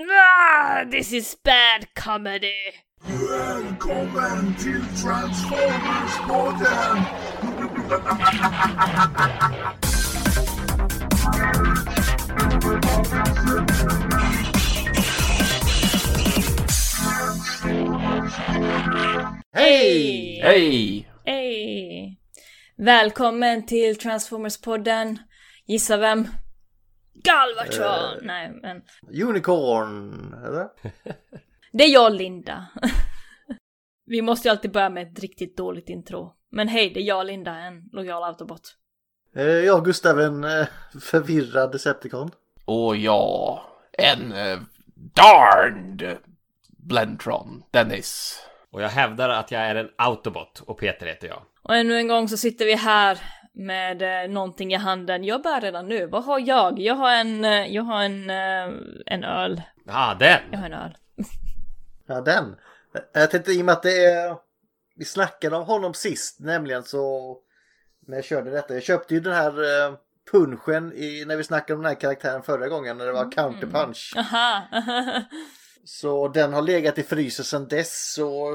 Ah, this is bad comedy. Välkommen till Transformers-podden! Hej! Hej! Hej! Välkommen till Transformers-podden. Gissa vem? Galvatron! Nej, men Unicorn, eller? det är jag, Linda. Vi måste ju alltid börja med ett riktigt dåligt intro. Men hej, det är jag, Linda, en lojal autobot. Eh, Jag, Gustav, en eh, förvirrad Decepticon. Och ja, en uh, darned Blentron, Dennis. Och jag hävdar att jag är en autobot och Peter heter jag. Och ännu en gång så sitter vi här med eh, någonting i handen. Jag bär redan nu. Vad har jag? Jag har en, eh, jag har en, eh, en öl. Ah, den! Jag har en öl. Ja, den. Jag tänkte i och med att det är... Vi snackade om honom sist, nämligen så... När jag körde detta. Jag köpte ju den här eh, punchen i, när vi snackade om den här karaktären förra gången när det var counterpunch. Aha! Så den har legat i frysen sedan dess. Så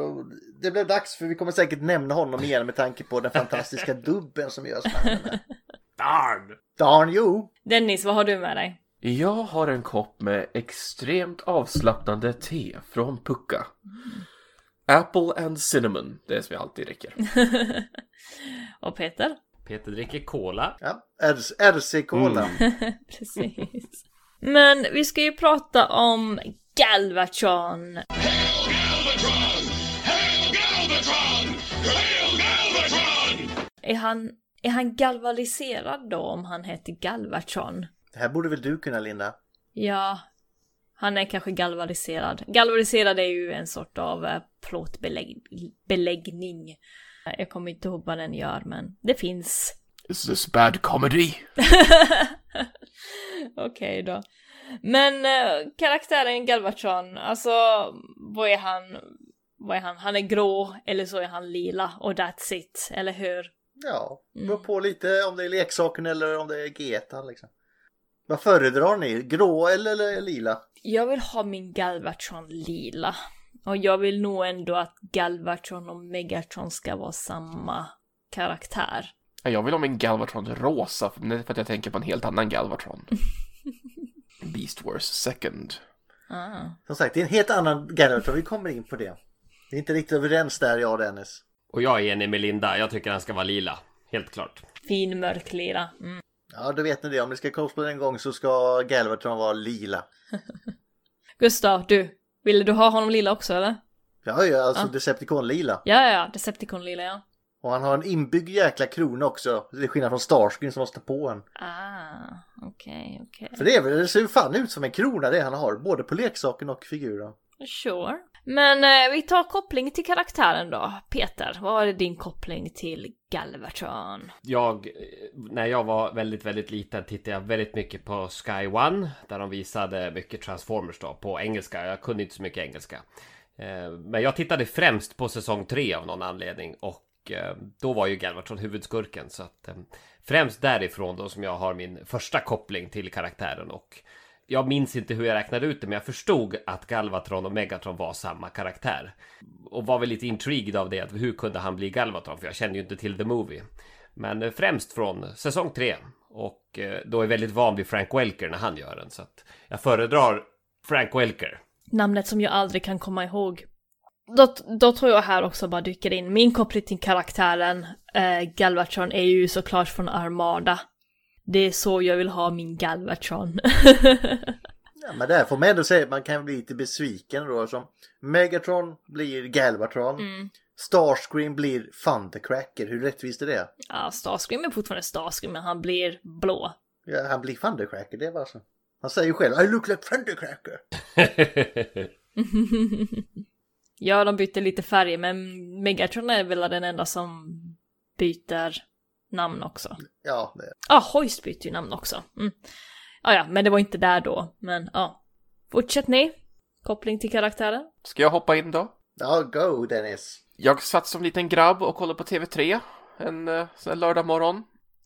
det blev dags för vi kommer säkert nämna honom igen med tanke på den fantastiska dubben som görs med. Darn! Darn you! Dennis, vad har du med dig? Jag har en kopp med extremt avslappnande te från Pucka. Apple and cinnamon, det är som jag alltid dricker. Och Peter? Peter dricker cola. Ja, RC Cola. Precis. Men vi ska ju prata om Galvatron. Är han, är han galvaliserad då om han heter Galvatron? Det här borde väl du kunna Linda? Ja, han är kanske galvaliserad. Galvaliserad är ju en sort av eh, plåtbeläggning. Jag kommer inte ihåg vad den gör, men det finns. Is this bad comedy? Okej då. Men eh, karaktären Galvatron, alltså vad är han? Vad är han? Han är grå eller så är han lila och that's it, eller hur? Ja, beror på lite om det är leksaken eller om det är getan liksom. Vad föredrar ni? Grå eller, eller lila? Jag vill ha min Galvatron lila. Och jag vill nog ändå att Galvatron och Megatron ska vara samma karaktär. Ja, Jag vill ha min Galvatron rosa, för att jag tänker på en helt annan Galvatron. Beast Wars second. Ah. Som sagt, det är en helt annan Galvatron. Vi kommer in på det. Vi är inte riktigt överens där, jag och Dennis. Och jag är enig med Linda. Jag tycker han ska vara lila. Helt klart. Fin mörk lila. Mm. Ja, då vet ni det. Om ni ska cosplay en gång så ska Galvatron vara lila. Gustav, du. Ville du ha honom lila också eller? Ja, ja, alltså Ja. Decepticon-lila. Ja, ja, ja. Decepticon lila ja. Och han har en inbyggd jäkla krona också. Det är skillnad från Starscreen som måste på en. Ah, okej, okej. För det, är det ser ju fan ut som en krona det han har. Både på leksaken och figuren. Sure. Men eh, vi tar koppling till karaktären då. Peter, vad är din koppling till Galvatron? Jag, när jag var väldigt, väldigt liten tittade jag väldigt mycket på Sky One. Där de visade mycket Transformers då på engelska. Jag kunde inte så mycket engelska. Eh, Men jag tittade främst på säsong 3 av någon anledning. Och Eh, då var ju Galvatron huvudskurken. Så att eh, främst därifrån då som jag har min första koppling till karaktären. Och jag minns inte hur jag räknade ut det, men jag förstod att Galvatron och Megatron var samma karaktär. Och var väl lite intrigued av det, att hur kunde han bli Galvatron? För jag kände ju inte till The Movie. Men eh, främst från säsong 3. Och då är jag väldigt van vid Frank Welker när han gör den. Så att jag föredrar Frank Welker. Namnet som jag aldrig kan komma ihåg. Då, då tror jag här också bara dyker in. Min koppling till karaktären eh, Galvatron är ju såklart från Armada. Det är så jag vill ha min Galvatron. Ja, men där får man ändå säga att man kan bli lite besviken då. Som Megatron blir Galvatron. Mm. Starscream blir Thundercracker. Hur rättvist är det? Ja, Starscream är fortfarande Starscream, men han blir blå. Ja, han blir Thundercracker, det var så. Han säger ju själv I look like Thundercracker. ja, de byter lite färger, men Megatron är väl den enda som byter namn också. Ja, det. Ja, ah, Hoist byter ju namn också. Mm. Ah, ja, men det var inte där då. Men ja. Ah. Fortsätt ni. Koppling till karaktären. Ska jag hoppa in då? Ja, go Dennis. Jag satt som liten grabb och kollade på TV3 en uh, sån här lördag morgon.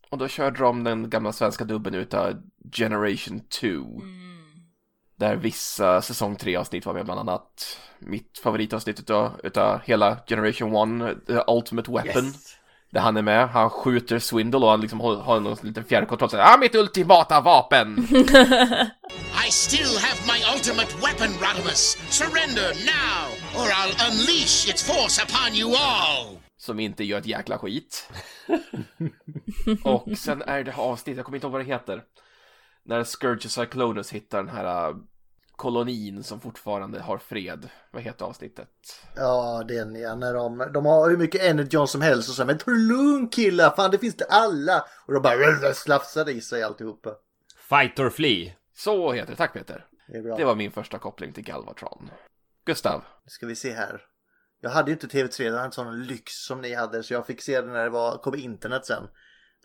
Och då körde de den gamla svenska dubben utav Generation 2. Där vissa säsong 3-avsnitt var med, bland annat mitt favoritavsnitt utav, utav hela Generation 1, The Ultimate Weapon. Yes. Där han är med, han skjuter Swindle och han liksom har, har någon liten fjärrkontroll såhär ah, mitt ultimata vapen! I still have my ultimate weapon, Rodimus. Surrender now, or I'll unleash its force upon you all. som inte gör ett jäkla skit. och sen är det avsnitt, jag kommer inte ihåg vad det heter. När Scourge Cyclonus hittar den här äh, kolonin som fortfarande har fred. Vad heter avsnittet? Ja, den ja. När de, de har hur mycket energy som helst och så men ta det lugnt killar, fan det finns det alla. Och de bara slafsar i sig alltihopa. Fight or flee. Så heter det, tack Peter. Det är bra. Det var min första koppling till Galvatron. Gustav, Nu ska vi se här. Jag hade ju inte TV3, jag hade inte sån lyx som ni hade så jag fick se det när det var, kom internet sen.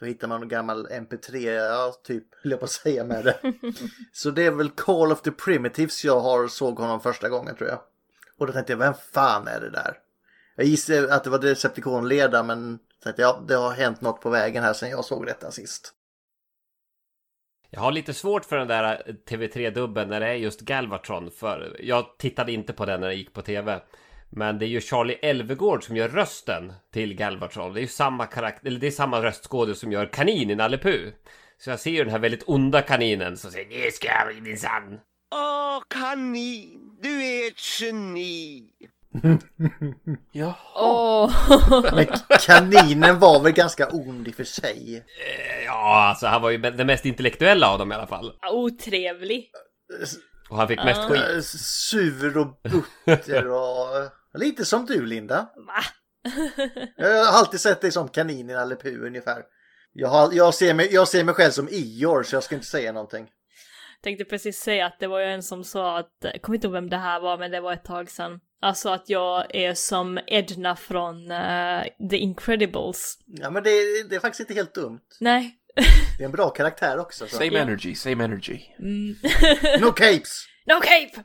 Då hittar man en gammal MP3, ja typ, höll jag på att säga med det. så det är väl Call of the Primitives jag har såg honom första gången tror jag. Och då tänkte jag, vem fan är det där? Jag gissade att det var Decepticon-leda men tänkte ja, det har hänt något på vägen här sen jag såg detta sist. Jag har lite svårt för den där TV3-dubben när det är just Galvatron. För jag tittade inte på den när den gick på TV. Men det är ju Charlie Elvegård som gör rösten till Galvatron. Det är ju samma karaktär, eller det är samma röstskådespelare som gör kanin i Nalle Puh. Så jag ser ju den här väldigt onda kaninen som säger Nu ska vi minsann. Åh, kanin, du är ett geni. ja. Åh! Men kaninen var väl ganska ond i och för sig. Eh, Ja, alltså han var ju den mest intellektuella av dem i alla fall. Otrevlig. Och han fick mest skit. Eh, Sur och butter och lite som du Linda. Va? Jag har alltid sett dig som kanin i Nalle Puh ungefär. Jag, har, jag, ser mig, jag ser mig själv som Eeyore så jag ska inte säga någonting. Tänkte precis säga att det var ju en som sa att, jag kommer inte ihåg vem det här var men det var ett tag sedan. Alltså att jag är som Edna från eh, The Incredibles. Ja men det, det är faktiskt inte helt dumt. Nej. Det är en bra karaktär också. Så. Same Ja. energy, same energy. Mm. No capes! no cape!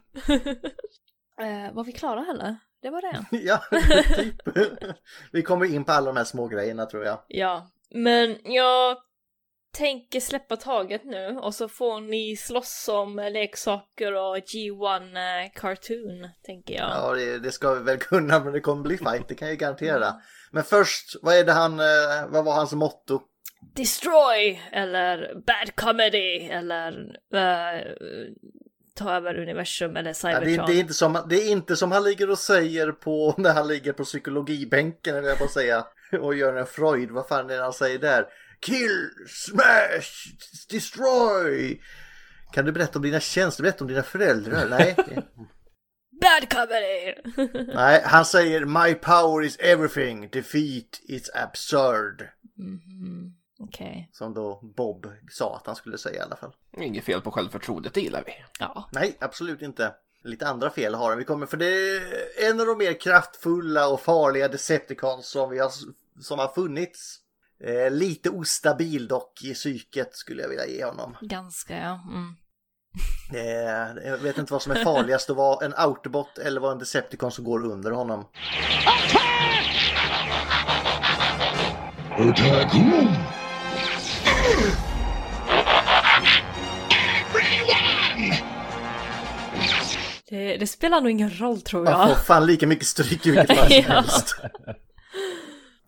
eh, var vi klara eller? Det var det. ja, typ. Vi kommer in på alla de här små grejerna tror jag. Ja, men jag tänker släppa taget nu och så får ni slåss om leksaker och G1 eh, Cartoon, tänker jag. Ja, det, det ska vi väl kunna men det kommer bli fight, det kan jag garantera. Men först, vad är det han, eh, vad var hans motto? Destroy eller Bad Comedy eller eh, ta över universum eller Ja, det, Cybertron. är- det, är inte som, det är inte som han ligger och säger på när han ligger på psykologibänken eller jag på att säga och gör en Freud. Vad fan är det han säger där? Kill, smash, destroy. Kan du berätta om dina känslor? Berätta om dina föräldrar? Nej. Bad Comedy! Nej, han säger My power is everything. Defeat is absurd. Mhm, Okej. Som då Bob sa att han skulle säga i alla fall. Inget fel på självförtroendet, det gillar vi. Ja. Nej, absolut inte. Lite andra fel har han. Vi kommer för det är en av de mer kraftfulla och farliga Decepticons som, vi har, som har funnits. Eh, lite ostabil dock i psyket skulle jag vilja ge honom. Ganska ja. Mm. Eh, jag vet inte vad som är farligast att vara en Autobot eller vara en Decepticon som går under honom. Attack room! Det, det spelar nog ingen roll tror Man får jag. fan lika mycket stryk i vilket fall som helst.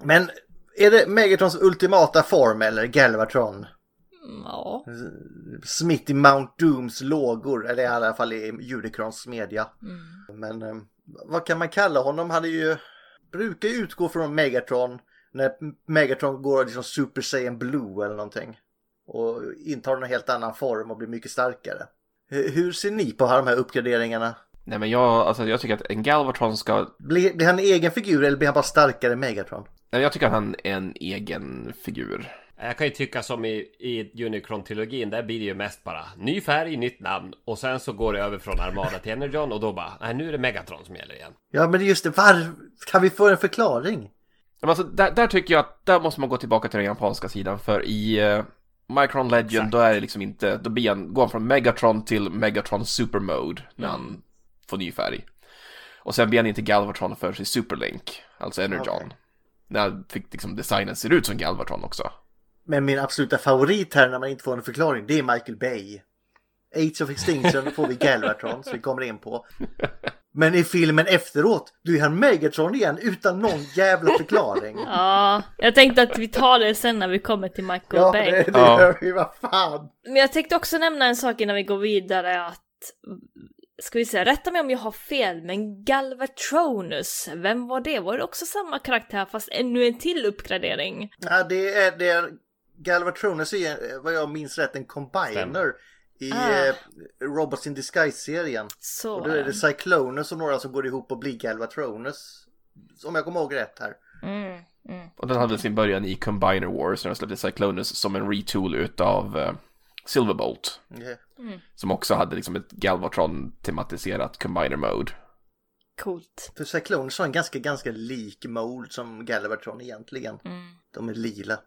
Men är det Megatrons ultimata form eller Galvatron? Ja. Smitt i Mount Dooms lågor, eller i alla fall i Unicrons media. Mm. Men eh, vad kan man kalla honom? Han är ju, brukar utgå från Megatron när Megatron går liksom Super Saiyan Blue eller någonting. Och intar en helt annan form och blir mycket starkare. Hur ser ni på de här uppgraderingarna? Nej men jag, alltså jag tycker att en Galvatron ska... Blir, blir han en egen figur eller blir han bara starkare än Megatron? Nej, Jag tycker att han är en egen figur. Jag kan ju tycka som i, i Unicron-trilogin, där blir det ju mest bara ny färg, nytt namn och sen så går det över från Armada till Energon och då bara, nej nu är det Megatron som gäller igen. Ja men just det, var, kan vi få en förklaring? Men alltså, där, där tycker jag att där måste man gå tillbaka till den japanska sidan för i uh, Micron Legend Exakt. då är det liksom inte, då blir han, går han från Megatron till Megatron Super Mode när han får ny färg. Och sen blir han inte Galvatron för sin Superlink, alltså Energon. Okej. När han fick liksom designen ser ut som Galvatron också. Men min absoluta favorit här när man inte får en förklaring, det är Michael Bay. Age of Extinction får vi Galvatron som vi kommer in på. Men i filmen efteråt, då är han Megatron igen utan någon jävla förklaring. Ja, jag tänkte att vi tar det sen när vi kommer till Michael Ja, Bay. det, det Ja. gör vi, vad fan. Men jag tänkte också nämna en sak innan vi går vidare att Ska vi säga, rätta mig om jag har fel, men Galvatronus, vem var det? Var det också samma karaktär fast ännu en till uppgradering? Ja, det är, det är Galvatronus är vad jag minns rätt en combiner Stämmer. I Ah. eh, Robots in Disguise-serien. Och då är det Cyclonus och några som går ihop och blir Galvatronus. Om jag kommer ihåg rätt här. mm, mm. Och den hade sin början i Combiner Wars när de släppte Cyclonus som en retool utav uh, Silverbolt. Ja. Som också hade liksom ett Galvatron-tematiserat Combiner Mode. Coolt. För Cyclonus har en ganska, ganska lik mold som Galvatron egentligen. Mm. De är lila.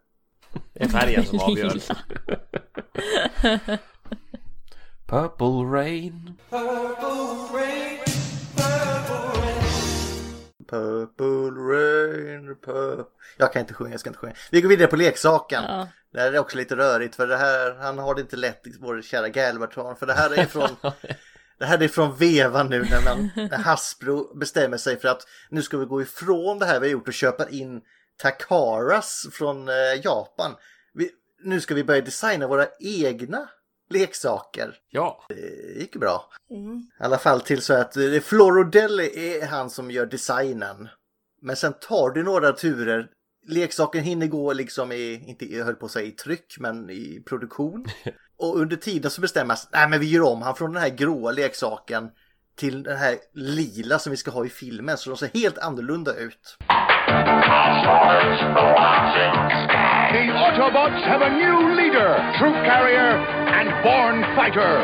Det är färgen som avgör. Purple Rain. Purple rain, purple... Jag kan inte sjunga, jag ska inte sjunga. Vi går vidare på leksaken. Ja. Det här är också lite rörigt för det här, han har det inte lätt, vår kära Galvatron. För det här är från, det här är från vevan nu när, man, när Hasbro bestämmer sig för att nu ska vi gå ifrån det här vi har gjort och köpa in Takaras från eh, Japan. Vi, nu ska vi börja designa våra egna leksaker. Ja, Det gick bra. Mm. I alla fall till så att Florodelli är han som gör designen. Men sen tar det några turer. Leksaken hinner gå liksom i, inte jag höll på att säga i tryck, men i produktion. Och under tiden så bestämmas, nej men vi gör om han från den här gråa leksaken till den här lila som vi ska ha i filmen. Så de ser helt annorlunda ut. The Autobots have a new leader, troop carrier, and born fighter.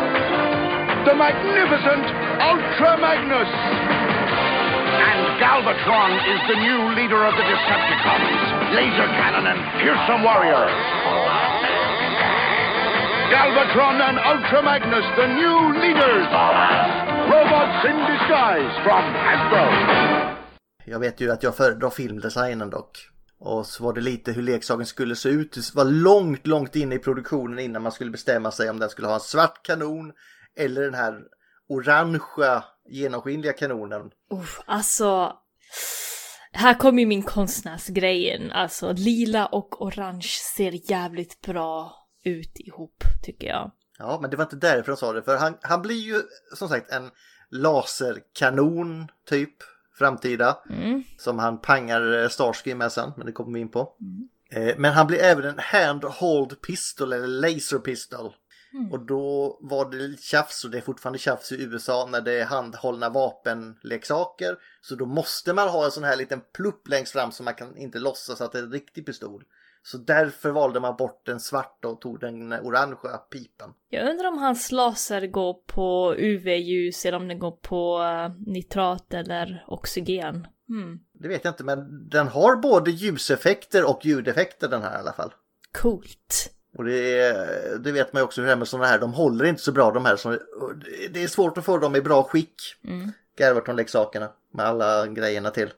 The magnificent Ultra Magnus. And Galvatron is the new leader of the Decepticons, laser cannon and fearsome warrior. Galvatron and Ultra Magnus, the new leaders. Robots in disguise from Hasbro. Jag vet ju att jag föredrar filmdesignen dock. Och så var det lite hur leksaken skulle se ut. Det var långt, långt inne i produktionen innan man skulle bestämma sig om den skulle ha en svart kanon eller den här orangea genomskinliga kanonen. Uff, alltså, här kommer ju min konstnärsgrejen. Alltså, lila och orange ser jävligt bra ut ihop, tycker jag. Ja, men det var inte därför de sa det. För han, han blir ju som sagt en laserkanon typ framtida. Mm. Som han pangar eh, Starscream med sen, men det kommer vi in på. Eh, Men han blir även en handhold pistol eller laser pistol. Och då var det lite tjafs och det är fortfarande tjafs i USA när det är handhållna vapenleksaker. Så då måste man ha en sån här liten plupp längst fram så man kan inte låtsas att det är en riktig pistol. Så därför valde man bort den svarta och tog den orangea pipen. Jag undrar om hans laser går på UV-ljus eller om den går på eh, nitrat eller oxygen. Hmm. Det vet jag inte men den har både ljuseffekter och ljudeffekter den här i alla fall. Coolt. Och det, är, det vet man ju också hur det är med sådana här, de håller inte så bra de här. Och det- är svårt att få dem i bra skick. Mm. Garvaton-leksakerna med alla grejerna till.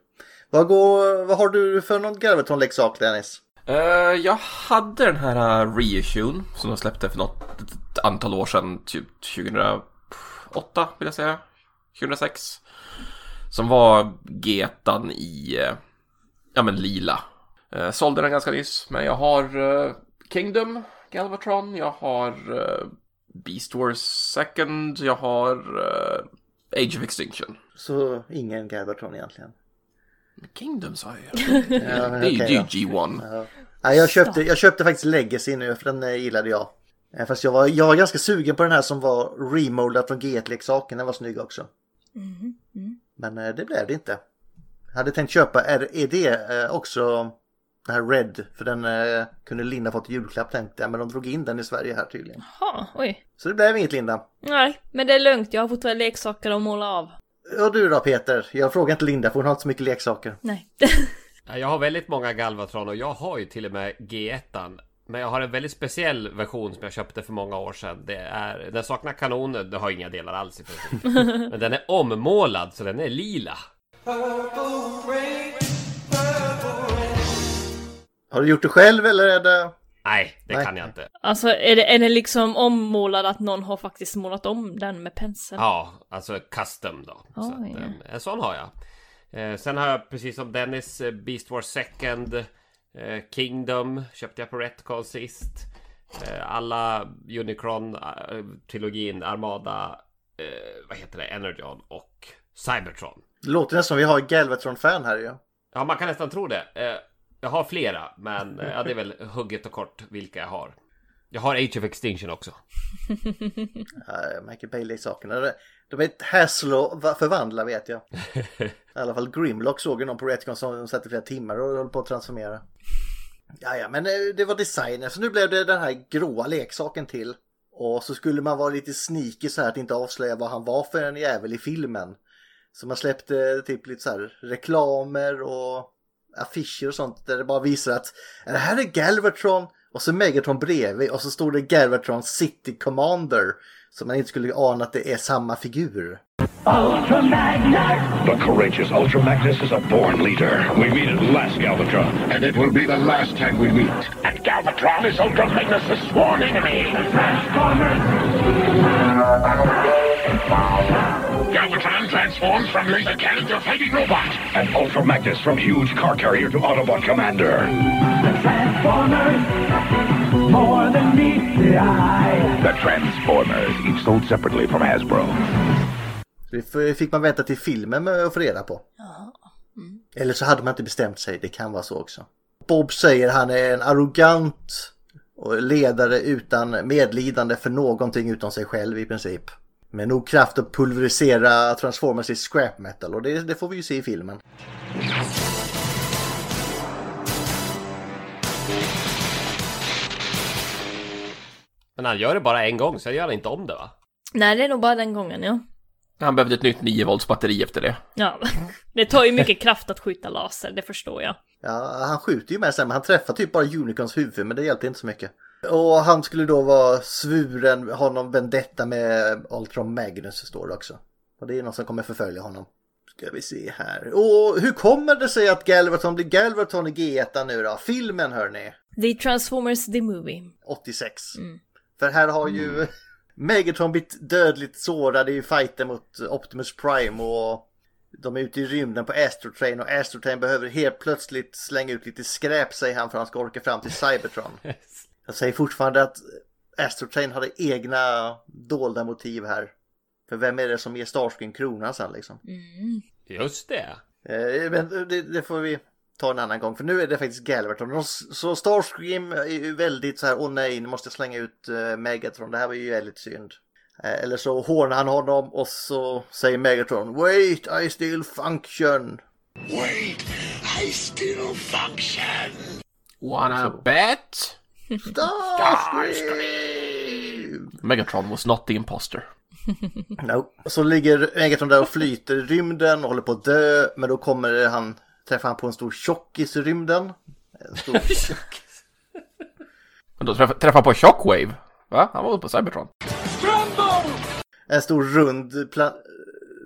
Vad, går, vad har du för någon Garvaton-leksak Dennis? Uh, jag hade den här eh, uh, reissuen som de släppte för något ett antal år sedan, typ 2008 vill jag säga. 2006. Som var getan i, uh, ja men lila. Uh, sålde den ganska nyss, men jag har uh, Kingdom, Galvatron, jag har uh, Beast Wars Second, jag har Age of Extinction. Så ingen Galvatron egentligen. Kingdom sa jag ju. Ja, Det är ju då. G1. Nej, jag, köpte, jag köpte faktiskt Legacy nu för den eh, gillade jag. Eh, Fast jag var, jag var ganska sugen på den här som var remoldad från G1-leksaken. Den var snygg också. Men eh, det blev det inte. Jag hade tänkt köpa, är, är det eh, också den här Red? För den kunde Linda fått julklapp tänkte jag. Men de drog in den i Sverige här tydligen. Ha, oj. Så det blev inget Linda. Nej, men det är lugnt. Jag har fortfarande leksaker att måla av. Och du då Peter? Jag frågar inte Linda för hon har inte så mycket leksaker. Nej. Ja, Jag har väldigt många Galvatron och jag har ju till och med G1. Men jag har en väldigt speciell version som jag köpte för många år sedan. Det är, den saknar kanoner, det har inga delar alls i princip. Men den är ommålad så den är lila. Har du gjort det själv eller är det? Nej, det Nej. kan jag inte. Alltså är det, är det liksom ommålad att någon har faktiskt målat om den med pensel? Ja, alltså custom då. Så Oj. att, eh, en sån har jag. Eh, sen har jag precis som Dennis eh, Beast Wars Second eh, Kingdom köpte jag på Retcon sist. Eh, alla Unicron-trilogin, Armada, eh, vad heter det, Energon och Cybertron. Det låter nästan som vi har Galvatron-fan här ju. Ja, man kan nästan tro det. Eh, jag har flera, men eh, ja, det är väl hugget och kort vilka jag har. Jag har Age of Extinction också. Michael Bay-leksakerna. De- De är ett hassle att va- förvandla vet jag. I alla fall Grimlock såg ju någon på Retcon som satt i flera timmar och höll på att transformera. Ja, ja, men eh, det var designen. Så nu blev det den här gråa leksaken till. Och så skulle man vara lite sneaky så här att inte avslöja vad han var för en jävel i filmen. Så man släppte typ lite så här reklamer och affischer och sånt där det bara visar att det här är Galvatron och så Megatron bredvid och så står det Galvatron City Commander. Så man inte skulle ana att det är samma figur. The courageous Ultra Magnus is a born leader. We meet at last, Galvatron. And it will be the last time we meet. And Galvatron is Ultra Magnus' sworn enemy. Galvatron transforms from laser cannon to fighting robot. And Ultra Magnus from huge car carrier to Autobot commander. The Transformers, each sold separately from Hasbro. Det fick man vänta till filmen med att få reda på. Eller så hade man inte bestämt sig, det kan vara så också. Bob säger han är en arrogant ledare utan medlidande för någonting utom sig själv i princip. Med nog kraft att pulverisera Transformers i scrap metal och det, det får vi ju se i filmen. Men han gör det bara en gång, sen gör han inte om det va? Nej, det är nog bara den gången, ja. Han behövde ett nytt 9 volts batteri efter det. Ja, det tar ju mycket kraft att skjuta laser, det förstår jag. Ja, han skjuter ju med sen men han träffar typ bara Unicons huvud men det hjälpte inte så mycket. Och han skulle då vara svuren, ha någon vendetta med Ultron Magnus står det också. Och det är någon som kommer förfölja honom. Ska vi se här. Och hur kommer det sig att Galvatron blir Galvatron i G1 nu då? Filmen hörni. The Transformers The Movie. 86. För här har ju Megatron blivit dödligt sårad i fighten mot Optimus Prime och de är ute i rymden på Astrotrain och Astrotrain behöver helt plötsligt slänga ut lite skräp säger han för att han ska orka fram till Cybertron. Jag säger fortfarande att Astrotrain hade egna dolda motiv här. För vem är det som ger Starscream kronan sen liksom? Just det. Eh, Men det, det får vi ta en annan gång för nu är det faktiskt Galvatron. Så Starscream är ju väldigt så här, åh nej nu måste jag slänga ut uh, Megatron, det här var ju väldigt synd. Eh, Eller så hånar han honom och så säger Megatron Wait, I still function. Wait, I still function. Wanna bet? Starscream! Megatron was not the imposter. No. Så ligger Megatron där och flyter i rymden och håller på att dö. Men då kommer han, träffar han på en stor tjockis i rymden. En stor Men då träffade träffade han på Shockwave. Va? Han var på Cybertron. En stor rund,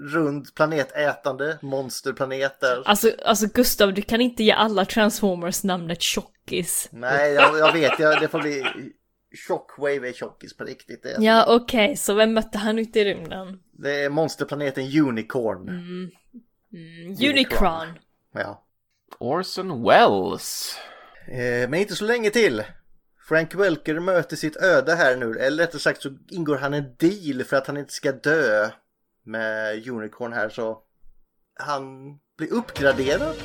rund planetätande monsterplanet där. Alltså, alltså Gustav, du kan inte ge alla Transformers namnet Tjockis. Nej, jag, jag vet, jag, det får bli... Shockwave är tjockis på riktigt. Det Ja, okej, så vem mötte han ute i rymden? det är monsterplaneten Unicorn. Unicron. Ja. Orson Welles. Eh, men inte så länge till. Frank Welker möter sitt öde här nu. Eller rättare sagt så ingår han en deal för att han inte ska dö med Unicorn här. Så han blir uppgraderad.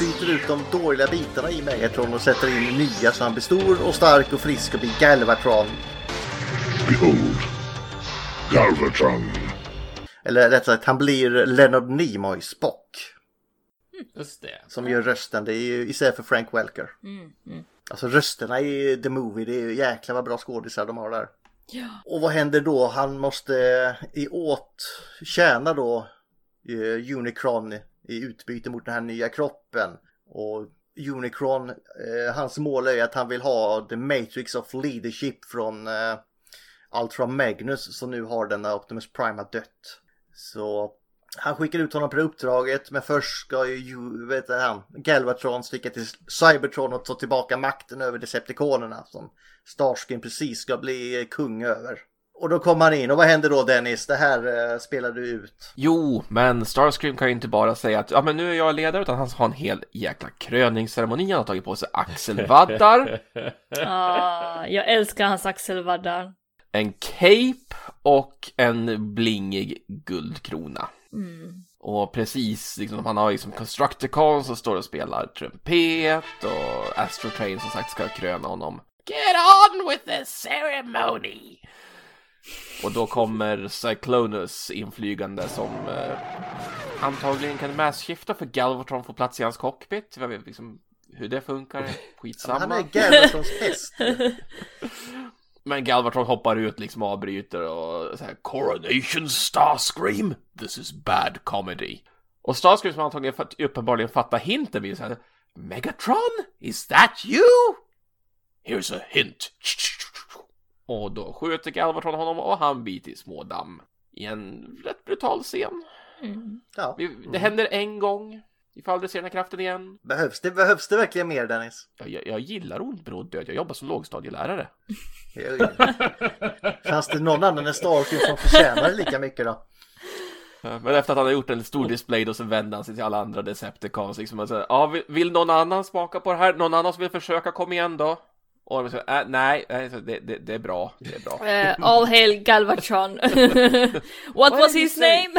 Byter ut de dåliga bitarna i Megatron och sätter in nya så han blir stor och stark och frisk och blir Galvatron. Behold, Galvatron. Eller rättare sagt, han blir Leonard Nimoy, Spock. Just det. Som gör rösten, det är ju istället för Frank Welker. Alltså rösterna i The Movie, det är ju jäkla vad bra skådisar de har där. Ja. Och vad händer då? Han måste eh, i åt tjäna då eh, Unicron i utbyte mot den här nya kroppen. Och Unicron, eh, hans mål är att han vill ha The Matrix of Leadership från eh, Ultra Magnus som nu har denna Optimus Prime har dött. Så han skickar ut honom på uppdraget men först ska ju, vet han, Galvatron sticka till Cybertron och ta tillbaka makten över Decepticonerna som Starscream precis ska bli kung över. Och då kommer han in och vad händer då Dennis? Det här eh, spelar du ut. Jo, men Starscream kan ju inte bara säga att ja, men nu är jag ledare, utan han har en hel jäkla kröningsceremoni. Han har tagit på sig axelvaddar, Ah, jag älskar hans axelvaddar. en cape och en blingig guldkrona. Mm. Och precis, liksom, han har liksom Constructicon som står och spelar trumpet och Astro Train som sagt ska kröna honom. Get on with the ceremony! Och då kommer Cyclonus inflygande som eh, antagligen kan massskifta för Galvatron får plats i hans cockpit. Jag vet liksom hur det funkar, skitsamma. Han är Galvatrons häst. Men Galvatron hoppar ut liksom och avbryter och så här Coronation Starscream, this is bad comedy. Och Starscream som antagligen uppenbarligen fattar hinten blir så här Megatron, is that you? Here's a hint. Och då skjuter Galvatron honom och han blir till små damm. I en rätt brutal scen. Ja. Vi- Det händer en gång. Vi får aldrig se den här kraften igen. Behövs det, behövs det verkligen mer Dennis? Jag, jag, jag gillar ordbrodd död. Jag jobbar som lågstadielärare. Fanns det någon annan än Starscream som förtjänar det lika mycket då? Men efter att han har gjort en stor display då så vänder han sig till alla andra Decepticons liksom och säger Ja, vill, vill någon annan smaka på det här? Någon annan som vill försöka? Kom igen då! Och de säger äh, nej, det, det, det är bra, det är bra. Eh, all hail Galvatron. What was did you his name?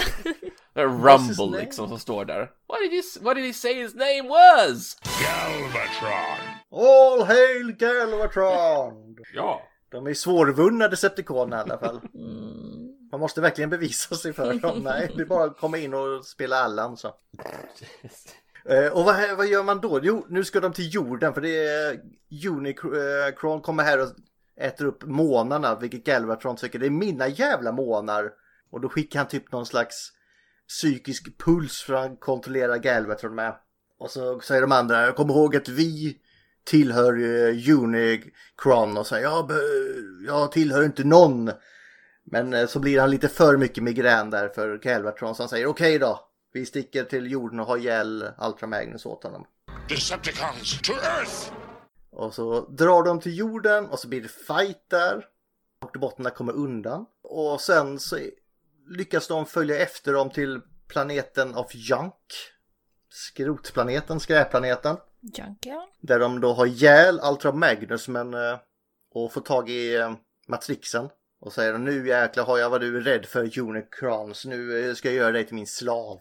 Rumble liksom som står där. What did, you, what did he say his name was? Galvatron. All hail Galvatron! Ja. De är svårvunna Decepticoner i alla fall. Man måste verkligen bevisa sig för dem. Nej, det är bara att komma in och spela Allan så. Eh, Och vad, vad gör man då? Jo, nu ska de till jorden för det är Unicron kommer här och äter upp månarna, vilket Galvatron tycker det är mina jävla månar. Och då skickar han typ någon slags psykisk puls för att kontrollera Galvatron med. Och så säger de andra, kom ihåg att vi tillhör uh, Unicron och säger jag, jag tillhör inte någon. Men eh, så blir han lite för mycket migrän där för Galvatron så han säger okej då. Vi sticker till jorden och har ihjäl Ultra Magnus åt honom. Decepticons to Earth! Och så drar de till jorden och så blir det fight där. Autobotterna kommer undan. Och sen så lyckas de följa efter dem till planeten of Junk. Skrotplaneten, skräpplaneten. Junkia? Där de då har ihjäl Ultra Magnus men, eh, och får tag i eh, Matrixen. Och säger nu jäklar har jag vad du är rädd för Unicrons. Nu eh, ska jag göra dig till min slav.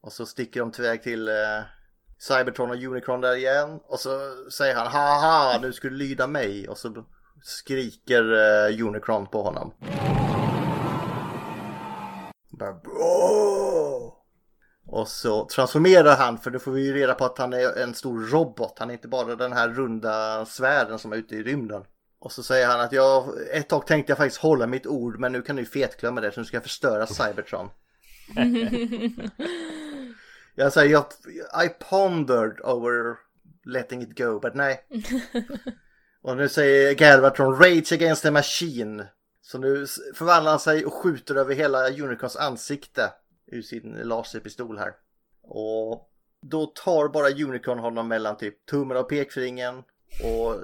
Och så sticker de tillväg till Cybertron och Unicron där igen. Och så säger han haha nu ska du lyda mig. Och så skriker eh, Unicron på honom. Bara, "Bro!" Och så transformerar han för då får vi ju reda på att han är en stor robot. Han är inte bara den här runda svärden som är ute i rymden. Och så säger han att jag, ett tag tänkte jag faktiskt hålla mitt ord men nu kan du fetglömma det så nu ska jag förstöra Cybertron. jag säger jag, I pondered over letting it go but nej. och nu säger Galvatron Rage against the machine. Så nu förvandlar han sig och skjuter över hela Unicrons ansikte ur sin laserpistol här. Och då tar bara Unicron honom mellan typ tummen och pekfingern och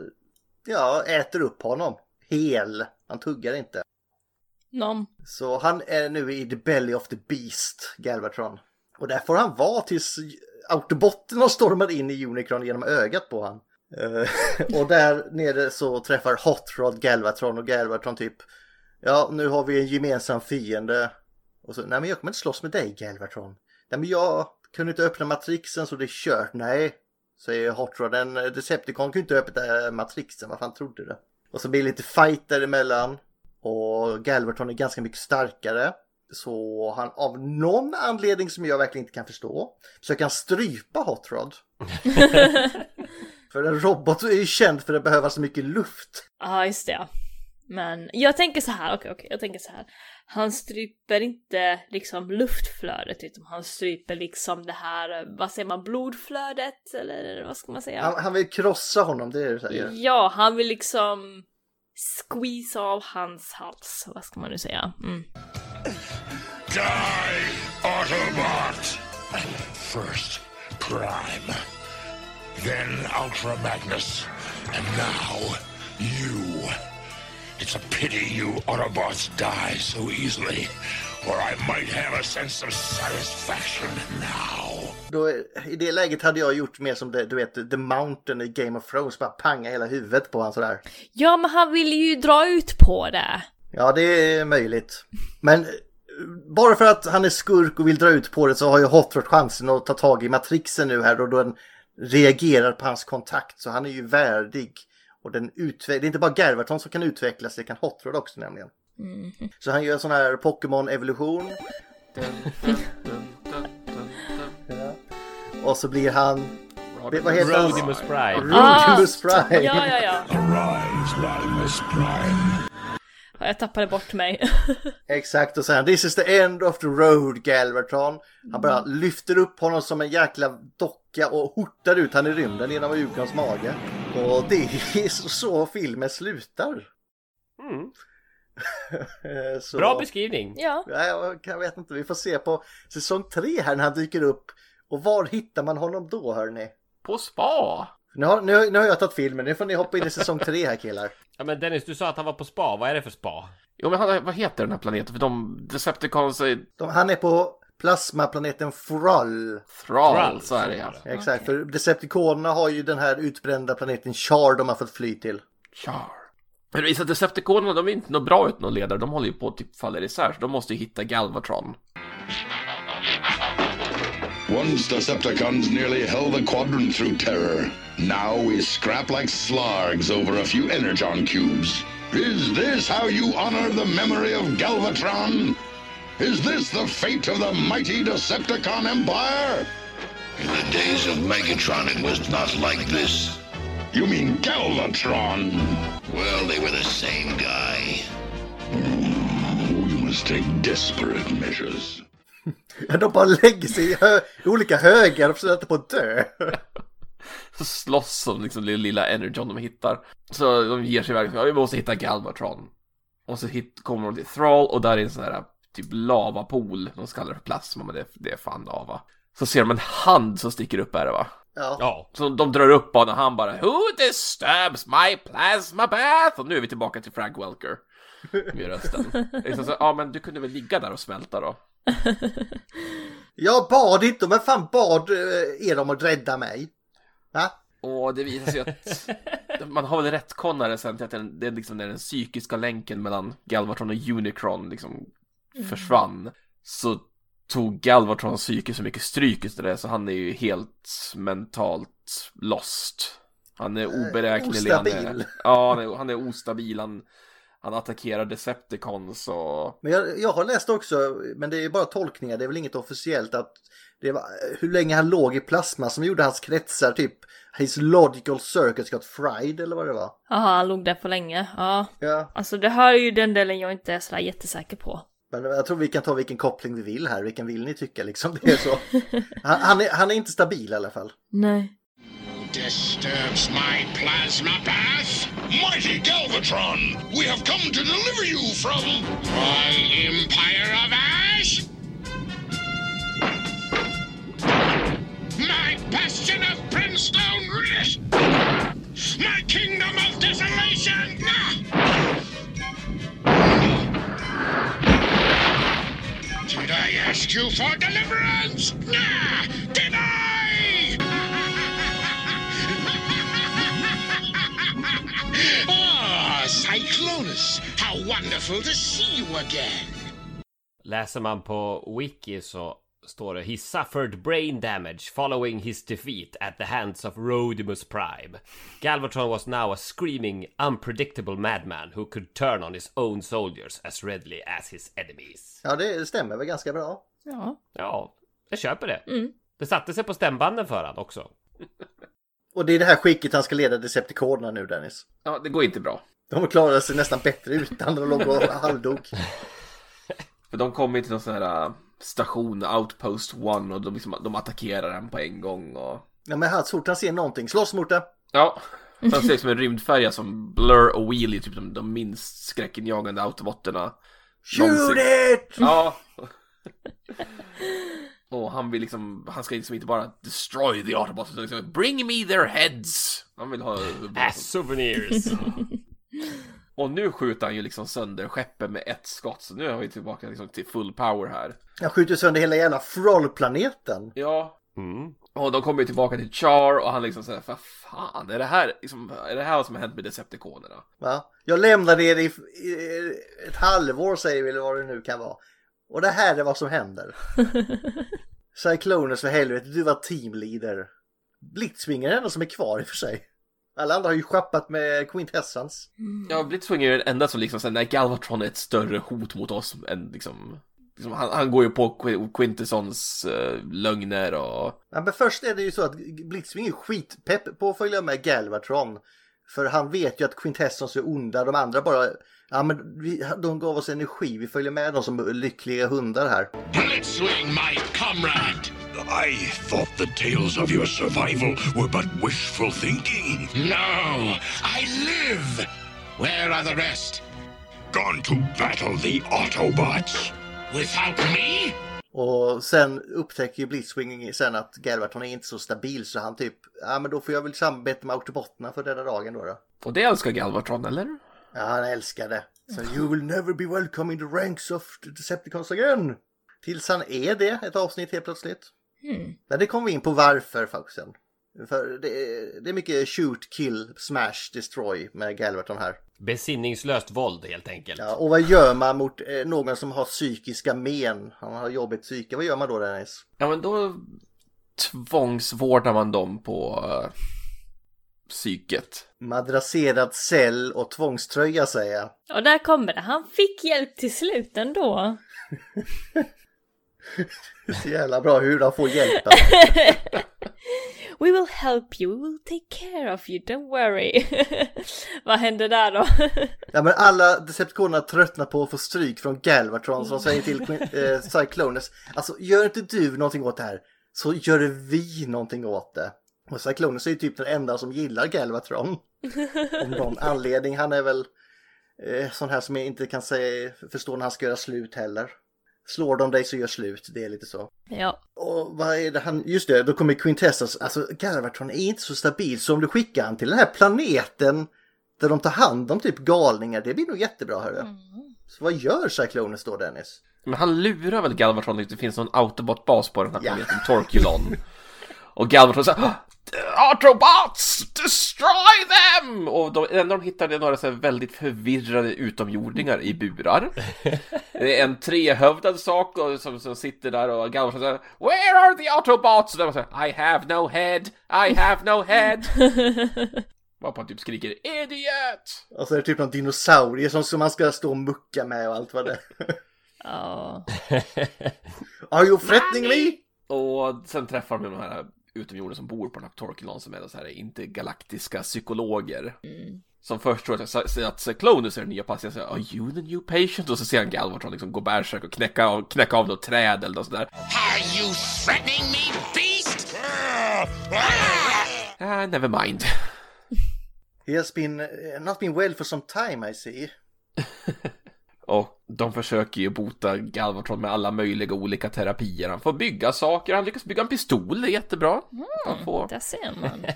ja, äter upp honom. Hel. Han tuggar inte. Nom. Så han är nu i the belly of the beast, Galvatron. Och där får han vara tills Autobotten har stormat in i Unicron genom ögat på han. Eh, och där nere så träffar Hot Rod Galvatron och Galvatron typ Ja, nu har vi en gemensam fiende. Och så, nej men jag kommer inte slåss med dig Galvatron. Nej men jag kunde inte öppna matrixen så det är kört. Nej, säger Hot Rod. En Decepticon kunde inte öppna matrixen, vad fan trodde du? Och så blir det lite fight däremellan. Och Galvatron är ganska mycket starkare. Så han av någon anledning som jag verkligen inte kan förstå försöker han strypa Hot Rod. för en robot är ju känd för att behöva så mycket luft. Ja, just det. Men jag tänker så här, okej, okej, jag tänker så här. Han stryper inte liksom luftflödet, utan han stryper liksom det här, vad säger man, blodflödet? Eller vad ska man säga? Han, han vill krossa honom, det är det du säger. Ja, han vill liksom squeeze av hans hals, vad ska man nu säga? Mm. Die! Autobot! First, Prime. Then Ultra Magnus. And now, you. It's a pity you Autobots die so easily, or I might have a sense of satisfaction now. Då, I det läget hade jag gjort mer som det, du vet, The Mountain i Game of Thrones. Bara panga hela huvudet på honom sådär. Ja, men han vill ju dra ut på det. Ja, det är möjligt. Men bara för att han är skurk och vill dra ut på det så har ju Hot Rod chansen att ta tag i matrixen nu här och då den reagerar på hans kontakt. Så han är ju värdig. Och den utve- det är inte bara Garvaton som kan utvecklas, det kan Hot Rod också nämligen. Så han gör en sån här Pokémon-evolution. Ja. Och så blir han... Vad heter han? Rodimus Prime. Rodimus Prime. Ja, ja, ja. Arise, Rodimus Prime. Jag tappade bort mig. Exakt, och sen This is the end of the road Galvatron. Han bara lyfter upp honom som en jäkla docka och hortar ut han i rymden genom Ukons mage. Och det är så, filmen slutar. Mm. Så... Bra beskrivning. ja. Ja, jag vet inte, vi får se på säsong tre här när han dyker upp. Och var hittar man honom då hörni? På spa! Nu har, nu, nu har jag tagit filmen, nu får ni hoppa in i säsong tre här killar. Ja, men Dennis, du sa att han var på spa. Vad är det för spa? Jo men han, vad heter den här planeten? För de Decepticons är De, han är på plasmaplaneten Thrall. Thrall, Thrall, så är det ja. Exakt, för Decepticonerna har ju den här utbrända planeten Char de har fått fly till. Char. Men det visar att Decepticonerna, de är inte något bra utan någon ledare. De håller ju på att typ falla isär, så de måste ju hitta Galvatron. Once Decepticons nearly held the quadrant through terror. Now we scrap like slargs over a few energon cubes. Is this how you honor the memory of Galvatron? Is this the fate of the mighty Decepticon Empire? In the days of Megatron, it was not like this. You mean Galvatron? Well, they were the same guy. Oh, we must take desperate measures. Ja, De bara lägger sig i, hö- i olika högar och försöker på att dö. Så slåss som liksom det lilla Energon de hittar. Så de ger sig iväg, ja, vi måste hitta Galvatron. Och så hit, kommer de till Thrall och där är en sån här typ lavapool. De kallar det för plasma men det, det är fan lava. Så ser de en hand som sticker upp är det va? Ja. Ja. Så de drar upp honom och han bara Who disturbs my plasma bath? Och nu är vi tillbaka till Frank Welker. Med rösten. Det är så, så, ja men du kunde väl ligga där och smälta då? Jag bad inte, men fan bad eh, er om att rädda mig. Va? Och det visar sig att man har väl rättkonare sen till att den, det är liksom den psykiska länken mellan Galvatron och Unicron liksom försvann. Så tog Galvatrons psyke så mycket stryk just det så han är ju helt mentalt lost. Han är oberäknelig. Han är, ostabil. ja, han är, han är ostabil. Han, han attackerar Decepticons och... Men jag, jag har läst också, men det är bara tolkningar, det är väl inget officiellt att det var hur länge han låg i plasma som gjorde hans kretsar typ His logical circuits got fried eller vad det var. Jaha, han låg där för länge. Ja. Ja, Alltså det här är ju den delen jag inte är sådär jättesäker på. men jag tror vi kan ta vilken koppling vi vill här, vilken vill ni tycka liksom. Det är så. Han, han, är, han är inte stabil i alla fall. Nej. Disturbs my plasma bath? Mighty Galvatron, we have come to deliver you from My empire of ash? My bastion of brimstone? My kingdom of desolation? Did I ask you for deliverance? Did I? Ah, Cyclonus, how wonderful to see you again. Läser man på Wiki så står det He suffered brain damage following his defeat at the hands of Rodimus Prime. Galvatron was now a screaming, unpredictable madman who could turn on his own soldiers as readily as his enemies. Ja, det stämmer väl ganska bra. Ja. Ja, jag köper det. Det satte sig på stämbanden för han också. Och det är det här skicket han ska leda Decepticonerna nu Dennis. Ja, det går inte bra. De klarar sig nästan bättre utan de låg och halvdog. För de kommer till någon sån här äh, station, Outpost One, och de, liksom, de attackerar den på en gång och... Ja men han, så fort han ser någonting, slåss mot det. Ja, han ser liksom en rymdfärja som Blur och Wheelie, typ de, de minst skräckinjagande autobotterna. Shoot någonsin. it! Ja. Och han vill liksom, han ska liksom inte bara destroy the Autobots utan liksom bring me their heads. Han vill ha... As souvenirs. Och nu skjuter han ju liksom sönder skeppet med ett skott. Så nu är vi tillbaka liksom till full power här. Han skjuter sönder hela jävla Froll-planeten. Ja. Mm. Och de kommer ju tillbaka till Char och han liksom säger vad fan är det här, liksom, är det här vad som har hänt med Decepticonerna? Va? Jag lämnade er i, i ett halvår säger vi eller vad det nu kan vara. Och det här är vad som händer. Cyclonus för helvete, du var teamleader. Blitzwing är den enda som är kvar i och för sig. Alla andra har ju schappat med Quintessence. Ja, Blitzwing är den enda som liksom säger nej Galvatron är ett större hot mot oss än liksom Liksom, han, han går ju på Qu- Quintessons uh, lögner och... Ja, men först är det ju så att Blitzwing är skitpepp på att följa med Galvatron. För han vet ju att Quintessons är onda, de andra bara... Ja men vi, de gav oss energi, vi följer med dem som lyckliga hundar här. Blitzwing, my comrade! I thought the tales of your survival were but wishful thinking. No, I live! Where are the rest? Gone to battle the Autobots. Without me? Och sen upptäcker ju Blitzwing sen att Galvatron är inte så stabil så han typ, ja men då får jag väl samarbeta med Autobotterna för rädda dagen då, då. Och det älskar Galvatron, eller? Ja, han älskar det. Så you will never be welcome in the ranks of the Decepticons again. Tills han är det ett avsnitt helt plötsligt. Hmm. Men det kommer vi in på varför faktiskt sen. För det är, det är mycket shoot, kill, smash, destroy med Galvatron här. Besinningslöst våld helt enkelt. Ja, och vad gör man mot eh, någon som har psykiska men? Han har jobbigt psyke. Vad gör man då Dennis? Ja, men då tvångsvårdar man dem på uh, psyket. Madrasserad cell och tvångströja säger jag. Och där kommer det. Han fick hjälp till slut ändå. Så jävla bra hur de får hjälp. We will help you, we will take care of you, don't worry. Vad hände där då? Ja men alla Decepticonerna tröttnar på att få stryk från Galvatron som säger till eh, Cyclonus Alltså gör inte du någonting åt det här så gör vi någonting åt det. Och Cyclonus är ju typ den enda som gillar Galvatron. Om någon anledning. Han är väl eh, sån här som jag inte kan säga, förstå när han ska göra slut heller. Slår de dig så gör slut, det är lite så. ja. Och vad är det han, just det, då kommer Quintessence, alltså Galvatron är inte så stabil så om du skickar han till den här planeten där de tar hand om typ galningar, det blir nog jättebra hörru. Så vad gör Cyclonus då Dennis? Men han lurar väl Galvatron att det finns någon Autobot-bas på den här Ja. planeten, Torkulon. Och Galvatron säger Autobots! Destroy them! Och de, enda de det är några så här väldigt förvirrade utomjordingar i burar. Det är en trehövdad sak och, som, som sitter där och Galvatron säger Where are the Autobots? Och de säger I have no head, I have no head. Varpå han typ skriker Idiot! Och så är det typ någon dinosaurie som, som man ska stå och mucka med och allt vad det är. Ja. Are you threatening me? Och sen träffar de de här utomjordingar som bor på den här Torkilon som är så här intergalaktiska psykologer. Som först tror att, att, att Cyclonus är den nya patienten, säger Are you the new patient? Och så ser han Galvatron liksom gå bärsärk och knäcka av, knäcka av något träd eller något sådär. Are you threatening me, beast? Ah, never mind. He has been, uh, not been well for some time I see. Och de försöker ju bota Galvatron med alla möjliga olika terapier. Han får bygga saker, han lyckas bygga en pistol, det är jättebra. Han får... Där ser man.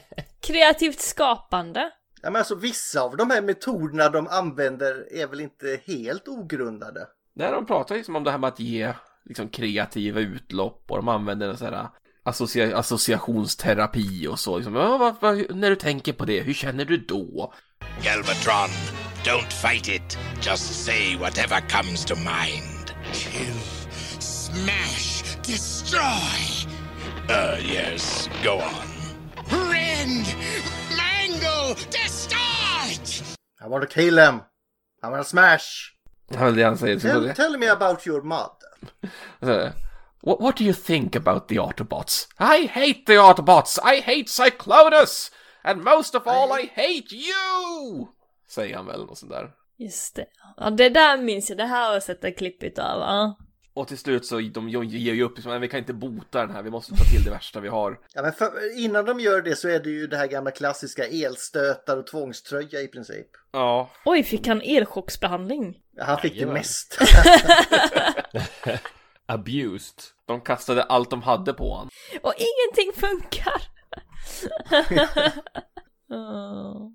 Kreativt skapande. Ja, men alltså vissa av de här metoderna de använder är väl inte helt ogrundade. När de pratar liksom om det här med att ge liksom, kreativa utlopp och de använder en sån här associa- associationsterapi och så. Liksom, "Ja, vad, vad, när du tänker på det, hur känner du då? Galvatron, don't fight it. Just say whatever comes to mind. Kill, smash, destroy. Uh, yes, go on. Rend, mangle, distort! I want to kill him. I want to smash. Det det han säger. Tell, tell me about your mother. what, what do you think about the Autobots? I hate the Autobots! I hate Cyclonus! And most of all I hate you! Säger han väl, och sånt där. Just det. Ja, det där minns jag. Det här har jag sett ett klipp utav. Ja. Och till slut så de ger ju upp, "Men vi kan inte bota den här, vi måste ta till det värsta vi har. Ja, men för, innan de gör det så är det ju det här gamla klassiska elstötar och tvångströja i princip. Ja, Oj, fick han elchocksbehandling? Ja, han fick det Jajamän. mest. abused. De kastade allt de hade på honom. Och ingenting funkar! oh,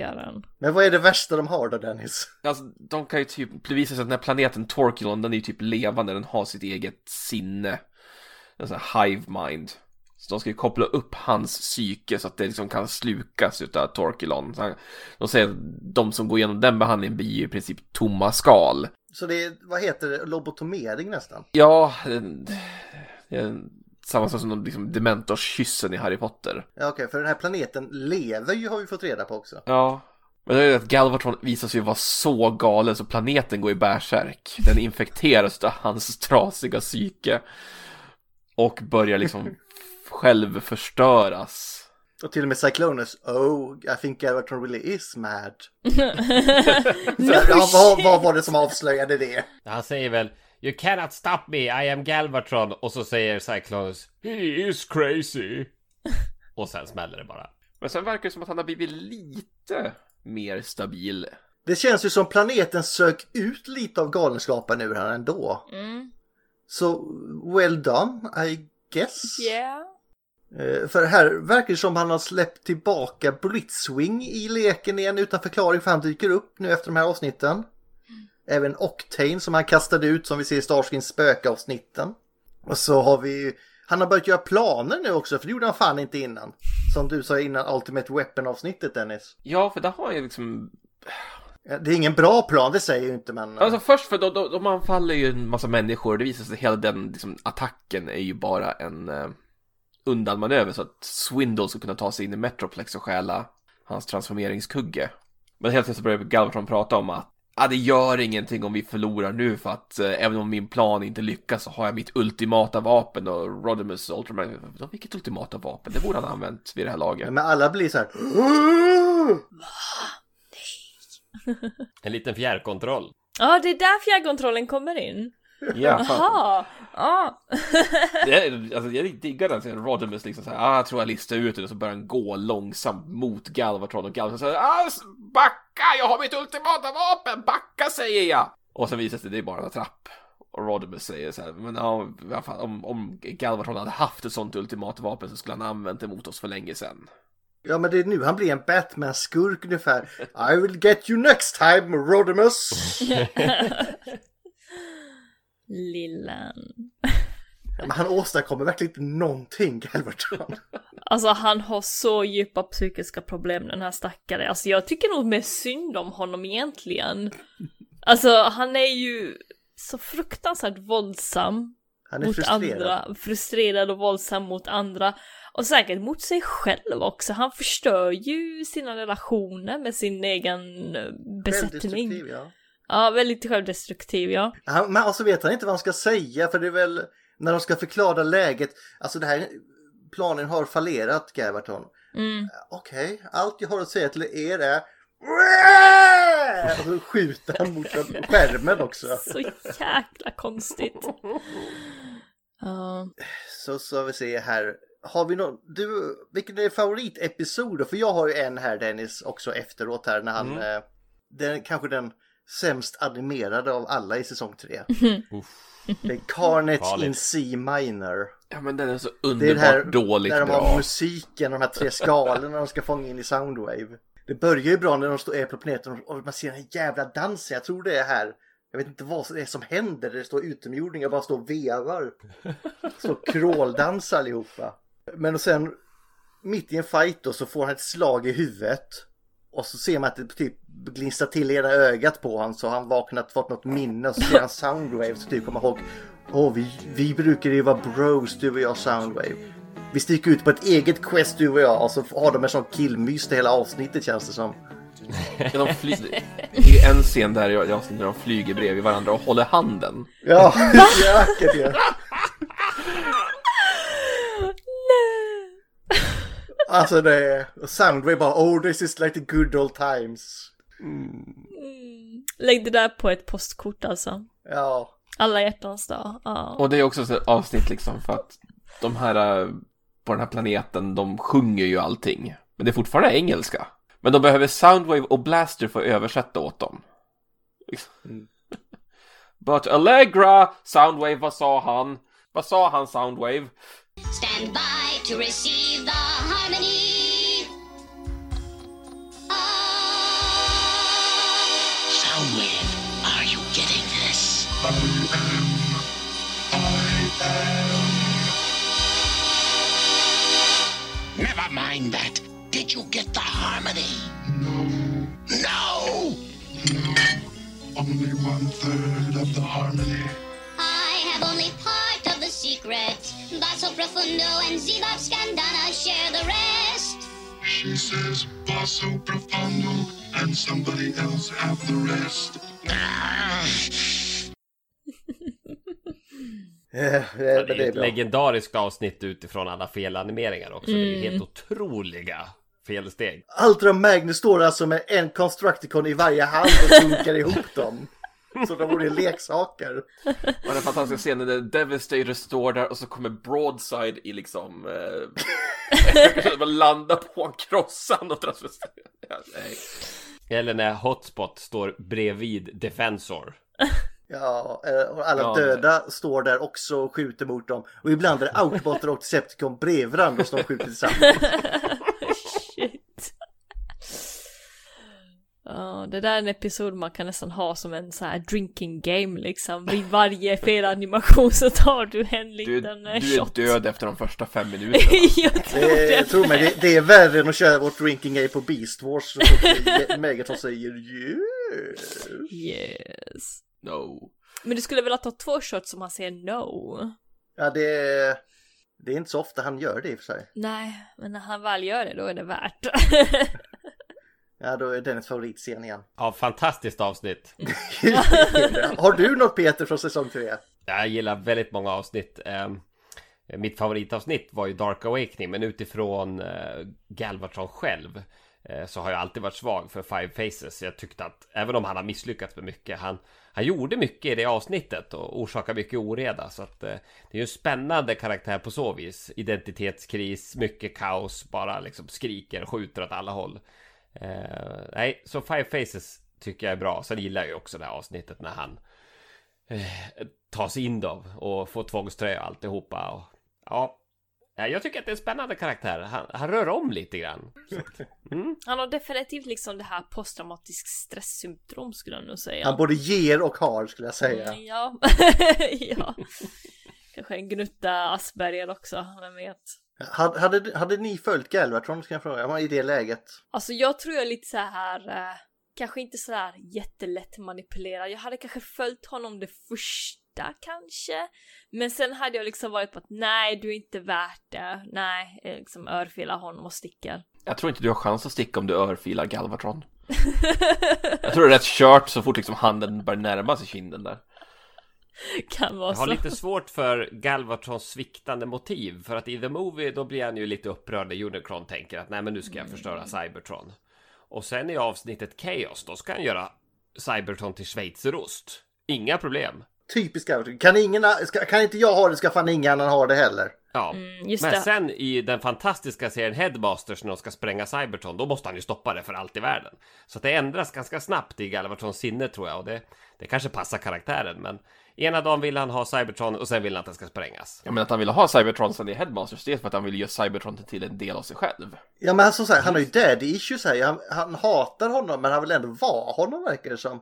stackaren. Men vad är det värsta de har då Dennis? Alltså, de kan ju typ, det visar sig att den här planeten Torkilon, den är ju typ levande, den har sitt eget sinne. En sån här hive mind. Så de ska ju koppla upp hans psyke så att det liksom kan slukas utav Torkilon. Så han, de säger att de som går igenom den behandlingen blir ju i princip tomma skal. Så det är, vad heter det, lobotomering nästan? Ja, det, det samma sak som de liksom Dementors-kyssen i Harry Potter. Ja okej, för den här planeten lever ju har vi fått reda på också. Ja. Men det är ju att Galvatron visar sig vara så galen så planeten går i bärsärk. Den infekteras av hans trasiga psyke. Och börjar liksom själv förstöras. Och till och med Cyclonus, oh, I think Galvatron really is mad. No ja, vad, vad var det som avslöjade det? Han säger väl You cannot stop me, I am Galvatron. Och så säger Cyclonus He is crazy. Och sen smäller det bara. Men sen verkar det som att han har blivit lite mer stabil. Det känns ju som planeten sök ut lite av galenskapen ur här ändå. Mm. Så well done, I guess. Yeah. Eh, För här verkar det som han har släppt tillbaka Blitzwing i leken igen utan förklaring för han dyker upp nu efter de här avsnitten. Även Octane som han kastade ut som vi ser i Starskins spökavsnitten. Och så har vi han har börjat göra planer nu också för det gjorde han fan inte innan. Som du sa innan Ultimate Weapon avsnittet Dennis. Ja, för där har jag liksom... Det är ingen bra plan, det säger ju inte men... Alltså först för de, de, de anfaller ju en massa människor. Det visar sig att hela den liksom, attacken är ju bara en eh, undanmanöver så att Swindle ska kunna ta sig in i Metroplex och stjäla hans transformeringskugge. Men helt plötsligt börjar Galvatron prata om att ah, det gör ingenting om vi förlorar nu för att eh, även om min plan inte lyckas så har jag mitt ultimata vapen och Rodimus Ultraman. Vilket ultimata vapen? Det borde han ha använt vid det här laget. Men alla blir så här... En liten fjärrkontroll. Ja, det är där fjärrkontrollen kommer in. Ja. Jaha! Ja. Det är, alltså, jag diggar den scenen. Rodimus liksom såhär, ah, jag tror jag listar ut det och så börjar han gå långsamt mot Galvatron och Galvatron säger ah, backa, jag har mitt ultimata vapen, backa säger jag! Och sen visar det sig det är bara en trapp. Och Rodimus säger så här, men ja, om, om Galvatron hade haft ett sånt ultimat vapen så skulle han ha använt det mot oss för länge sedan. Ja men det är nu han blir en Batman-skurk ungefär. I will get you next time Rodimus. Lillen. Men han åstadkommer verkligen inte någonting Galvatron. Alltså han har så djupa psykiska problem den här stackare. Alltså jag tycker nog mer synd om honom egentligen. Alltså han är ju så fruktansvärt våldsam. Han är mot frustrerad. andra. Frustrerad och våldsam mot andra. Och säkert mot sig själv också. Han förstör ju sina relationer med sin egen eh, besättning. Ja. Ja, väldigt självdestruktiv ja. Han, men alltså vet han inte vad han ska säga för det är väl när de ska förklara läget. Alltså det här planen har fallerat Galvatron. Mm. Okej, allt jag har att säga till er är och så skjuter han mot skärmen också. Så jäkla konstigt. Ja. Så ska vi se här. Har vi någon, du, vilken är favoritepisod? För jag har ju en här Dennis också efteråt här när han, Mm. eh, den, kanske den sämst animerade av alla i säsong 3. Det är Carnage Farligt. in C minor. Ja men den är så Det är underbart det här dåligt där de har bra. musiken, de här tre skalorna de ska fånga in i Soundwave. Det börjar ju bra när de står är på planeten och man ser den här jävla dansen. Jag tror det är här. Jag vet inte vad det är som händer. Det står utomjordingar bara står och vevar. Så kråldansar allihopa. Men och sen mitt i en fight då så får han ett slag i huvudet. Och så ser man att det typ glinstrar till i ena ögat på honom så han vaknat, fått något minne och så ser han Soundwave så typ kommer ihåg Åh, vi, vi brukar ju vara bros du och jag Soundwave. Vi sticker ut på ett eget quest du och jag och så har de en sån killmys hela avsnittet känns det som. Ja, de fly... Det är en scen där jag, jag när de flyger bredvid varandra och håller handen. Ja, det är vackert ju. Alltså det är Soundwave bara oh this is like the good old times. Lägg det där på ett postkort alltså. Ja. Alla hjärtans dag. Ja. Och det är också ett avsnitt liksom för att de här eh, på den här planeten, de sjunger ju allting. Men det är fortfarande engelska. Men de behöver Soundwave och Blaster för att översätta åt dem. Liksom. But Allegra, Soundwave, vad sa han? Vad sa han Soundwave? Stand by to receive the harmony. Soundwave, are you getting this? Never mind that. Did you get the harmony? No. No! Only one third of the harmony. I have only part of the secret. Basso Profundo and Zebop Scandana share the rest. She says basso profondo, and somebody else have the rest. Det men det är ett bra. legendariskt avsnitt utifrån alla felanimeringar också. Det är ju helt otroliga felsteg. Ultra Magnus står alltså med en Constructicon i varje hand och funkar ihop dem. Så de vore leksaker. Och den fantastiska scenen där Devastator står där och så kommer Broadside i liksom... Eh, man landar på en krossan och nej. Eller när Hotspot står bredvid Defensor. Ja, eh, och alla Ja, döda står där också och skjuter mot dem. Och ibland är det Autobotter och Decepticon bredvid varandra som de skjuter tillsammans. Ja, det där är en episod man kan nästan ha som en så här drinking game liksom. Vid varje felanimation så tar du en Du, liten eh, du är shot. död efter de första fem minuterna. jag tror Det, det. jag tror mig, det, det är värre än att köra vårt drinking game på Beast Wars. Megaton säger yes. Yes. No. Men du skulle väl ha tagit två shots om han säger no? Ja, det är, det är inte så ofta han gör det i och för sig. Nej, men när han väl gör det då är det värt. Ja, då är Dennis favoritscen igen. Ja, fantastiskt avsnitt. Har du något Peter från säsong 3? Jag gillar väldigt många avsnitt. Ehm, Mitt favoritavsnitt var ju Dark Awakening, men utifrån eh, Galvatron själv eh, så har jag alltid varit svag för Five Faces. Jag tyckte att även om han har misslyckats med mycket, han, han gjorde mycket i det avsnittet och orsakade mycket oreda. Så att eh, det är ju en spännande karaktär på så vis. Identitetskris, mycket kaos, bara liksom skriker och skjuter åt alla håll. Eh, nej, så Five Faces tycker jag är bra. Sen gillar jag ju också det här avsnittet när han eh, tas in då och får tvångströja och alltihopa. Och, ja, Ja, jag tycker att det är en spännande karaktär. Han, han rör om lite grann. Mm. Han har definitivt liksom det här posttraumatisk stresssymptom skulle jag nog säga. Han både ger och har skulle jag säga. Mm, ja. ja. Kanske en gnutta Asperger också, vem vet. Hade, hade, hade ni följt Galvatron ska jag fråga, i det läget? Alltså jag tror jag är lite så här, eh, kanske inte så här jättelätt manipulerad. Jag hade kanske följt honom det första kanske. Men sen hade jag liksom varit på att nej, du är inte värt det. Nej, jag liksom örfilar honom och sticker. Jag tror inte du har chans att sticka om du örfilar Galvatron. Jag tror det är rätt kört så fort liksom handen börjar närma sig kinden där. kan vara Jag har så. lite svårt för Galvatrons sviktande motiv. För att i The Movie då blir han ju lite upprörd när Unicron tänker att nej men nu ska jag förstöra Cybertron. Och sen i avsnittet Chaos då ska han göra Cybertron till schweizerost. Inga problem. Typiskt Galvatron. Kan, ingen, ska, kan inte jag ha det ska fan ingen annan ha det heller. Ja, Mm, just men det. sen i den fantastiska serien Headmasters när de ska spränga Cybertron, då måste han ju stoppa det för allt i världen. Så att det ändras ganska snabbt i Galvatrons sinne tror jag och det, det kanske passar karaktären. Men ena dagen vill han ha Cybertron och sen vill han att den ska sprängas. Ja men att han vill ha Cybertron sen i Headmasters, det är för att han vill göra Cybertron till en del av sig själv. Ja men alltså, så här, han har ju daddy issues här. Han, han hatar honom men han vill ändå vara honom verkar det som.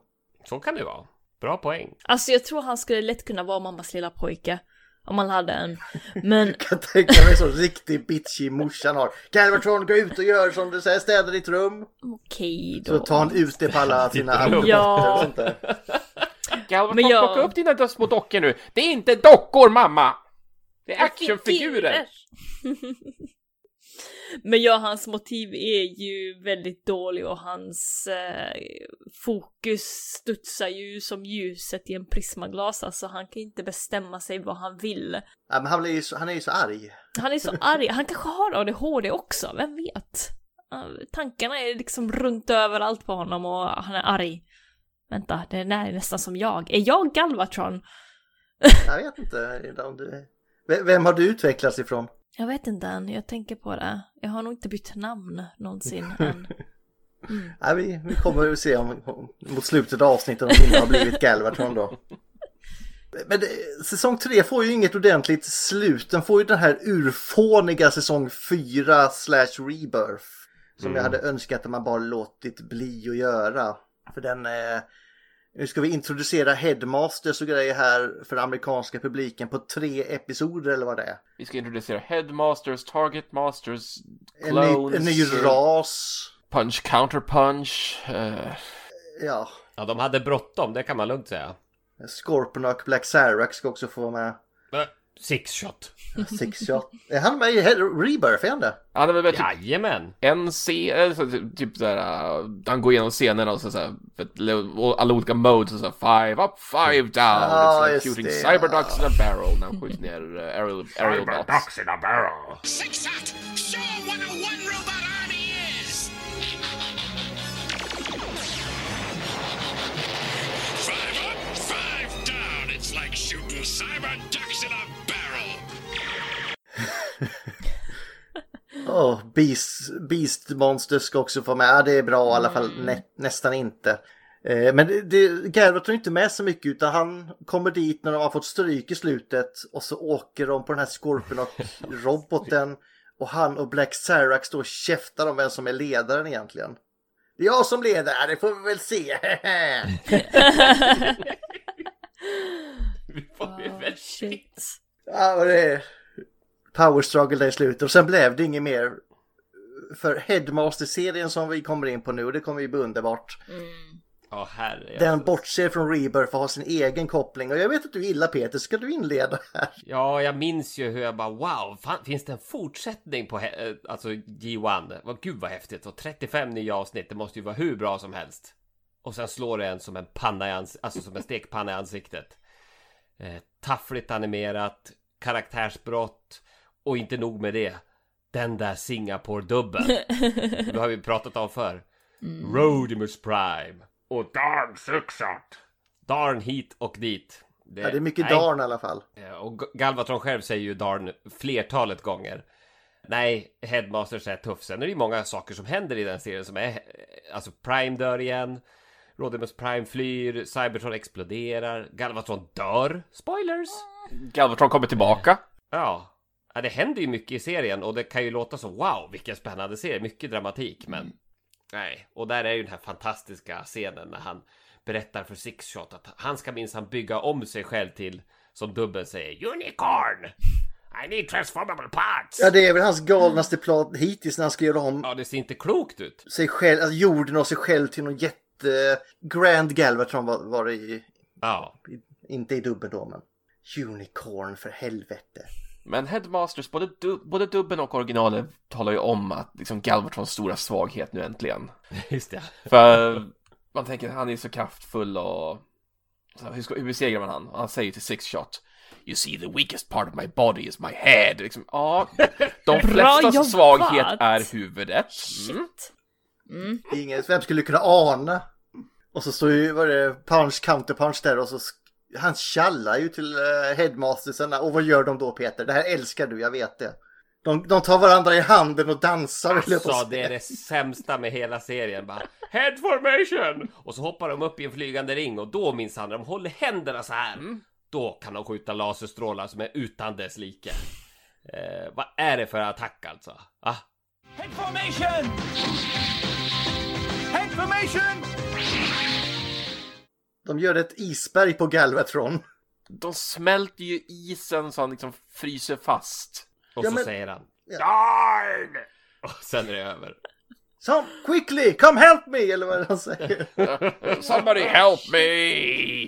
Så kan det vara. Bra poäng. Alltså jag tror han skulle lätt kunna vara mammas lilla pojke. Om han hade en. Men Kan tänka mig så riktig bitchy morsan har. Galvatron gå ut och gör som du säger, städa ditt rum. okej då. Så tar han ut det på alla sina rum. automater Ja. och sånt där. Galvatron, Men jag- plocka upp dina små dockor nu! Det är inte dockor mamma! Det är actionfigurer! Men ja, hans motiv är ju väldigt dålig och hans eh, fokus studsar ju som ljuset i en prismaglas. Alltså han kan inte bestämma sig vad han vill. Ja, men han, blir ju så, han är ju så arg. Han är så arg. Han kanske har ADHD också, vem vet? Tankarna är liksom runt överallt på honom och han är arg. Vänta, det är nä- nästan som jag. Är jag Galvatron? Jag vet inte om du... Vem har du utvecklats ifrån? Jag vet inte än, jag tänker på det. Jag har nog inte bytt namn någonsin än. Ja, vi, vi kommer att se om, om, mot slutet av avsnittet om Linda har blivit Galvatron då. Men det, säsong 3 får ju inget ordentligt slut. Den får ju den här urfåniga säsong 4 slash rebirth. Som jag hade önskat att man bara låtit bli att göra. För den... Eh, nu ska vi introducera headmasters och grejer här för den amerikanska publiken på tre episoder eller vad det är. Vi ska introducera Headmasters, Target Masters, En ny, Clones, en ny ras. Punch Counter Punch. eh, Ja, Ja, de hade bråttom, det kan man lugnt säga. Scorpion och Black Sarax ska också få vara med. Six shot. Six shot. Är han med i Rebirth? Är han det? han är väl typ Jajamän! en scen, så typ, typ såhär, uh, han går igenom scenerna och så att- och alla olika modes och så five up, five down. Ja, liksom, just shooting cyberducks ja. in a barrel när han skjuter ner uh, aerial, aerial bots. in a barrel. Six Shot, show what a one robot army is! Five up, five down. It's like shooting cyber ducks in a barrel. Åh, Beast, Beast Monsters ska också få med. Ja, det är bra i alla fall nä, nästan inte. Eh, men det, det, Garrett är inte med så mycket utan han kommer dit när de har fått stryk i slutet och så åker de på den här Scorpion och roboten och han och Black Sarax då käftar om vem som är ledaren egentligen. Det är jag som leder, det får vi väl se. Vi får ju väl Shit. ja, och det är power struggle där i slutet och sen blev det inget mer för Headmaster-serien som vi kommer in på nu, det kommer ju bli underbart. Ja, herre. Den bortser från Rebirth och har sin egen koppling. Och jag vet att du gillar Peter, ska du inleda här? Ja, jag minns ju hur jag bara wow, fan, finns det en fortsättning på eh, alltså G1? Vad gud vad häftigt och 35 nya avsnitt, det måste ju vara hur bra som helst. Och sen slår det en som en panna i alltså som en stekpanna i ansiktet. Eh, taffligt animerat, karaktärsbrott och inte nog med det. Den där Singapore-dubben. det har vi pratat om för. Rodimus Prime. Och Darn shot. Darn hit och dit. Det, Ja, det är mycket nej. darn i alla fall. Ja, Och Galvatron själv säger ju Darn flertalet gånger. Nej, Headmasters är tuff. Sen är det ju många saker som händer i den serien som är... eh, Alltså Prime dör igen. Rodimus Prime flyr. Cybertron exploderar. Galvatron dör. Spoilers! Galvatron kommer tillbaka. Ja. Ja, det händer ju mycket i serien och det kan ju låta så wow, vilken spännande serie. Mycket dramatik, men... Nej, och där är ju den här fantastiska scenen när han berättar för Sixshot att han ska minsann bygga om sig själv till, som dubben säger, Unicorn! I need transformable parts! Ja, det är väl hans galnaste plan hittills när han ska göra om Ja, det ser inte klokt ut. sig själv, alltså jorden och sig själv till någon jätte... Grand Galvatron var, var det i, Ja, inte i dubbel då, men... Unicorn för helvete. Men Headmasters, både, du, både dubben och originalet talar ju om att liksom Galvatrons stora svaghet nu äntligen. just det. För man tänker han är så kraftfull och så hur, ska, hur besegrar man han? Han säger till Six Shot You see the weakest part of my body is my head. Liksom, ja, de flestas svaghet är huvudet. Mm. Shit. Ingen, vem skulle kunna ana? Och så står ju, vad är det, punch, counterpunch där och så... Han tjallar ju till uh, headmastersen och vad gör de då Peter? Det här älskar du, jag vet det. De, de tar varandra i handen och dansar. Alltså, det är det sämsta med hela serien. Bara, Head formation! Och så hoppar de upp i en flygande ring och då minns han, de håller händerna så här. Då kan de skjuta laserstrålar som är utan dess like. Eh, vad är det för attack alltså? Ah, Head formation! Head formation! De gör ett isberg på Galvatron. De smälter ju isen så han liksom fryser fast. och Ja, så men- säger han Darn! och sen är det över. Some, quickly, come help me! Eller vad han säger. Somebody help me!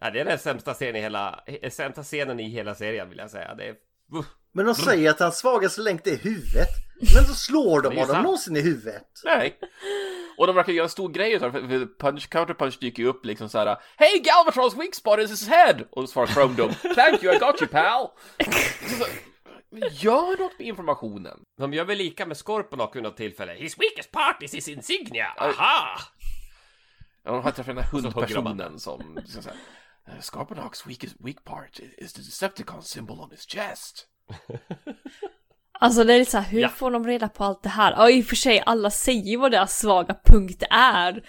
Ja, det är den sämsta scenen i hela, sämsta scenen i hela serien vill jag säga. Det är, Men de säger att hans svagaste länk är huvudet. Men så slår de honom någonsin i huvudet. Nej. Och de verkar göra en stor grej utav det, för- punch, counter punch dyker ju upp liksom såhär Hey Galvatrons weak spot is his head! Och då svarar Chrome Dome Thank you, I got you pal! Så, gör något med informationen! de gör väl lika med Scorponok vid något tillfälle. His weakest part is his insignia! Aha! Ja, de har träffat den här de hundpersonen som liksom såhär "Uh, Scarpanox weak, weak part is the Decepticon symbol on his chest. Alltså det är lite så här, hur Ja. får de reda på allt det här? Ja i och för sig, alla säger ju vad deras svaga punkt är.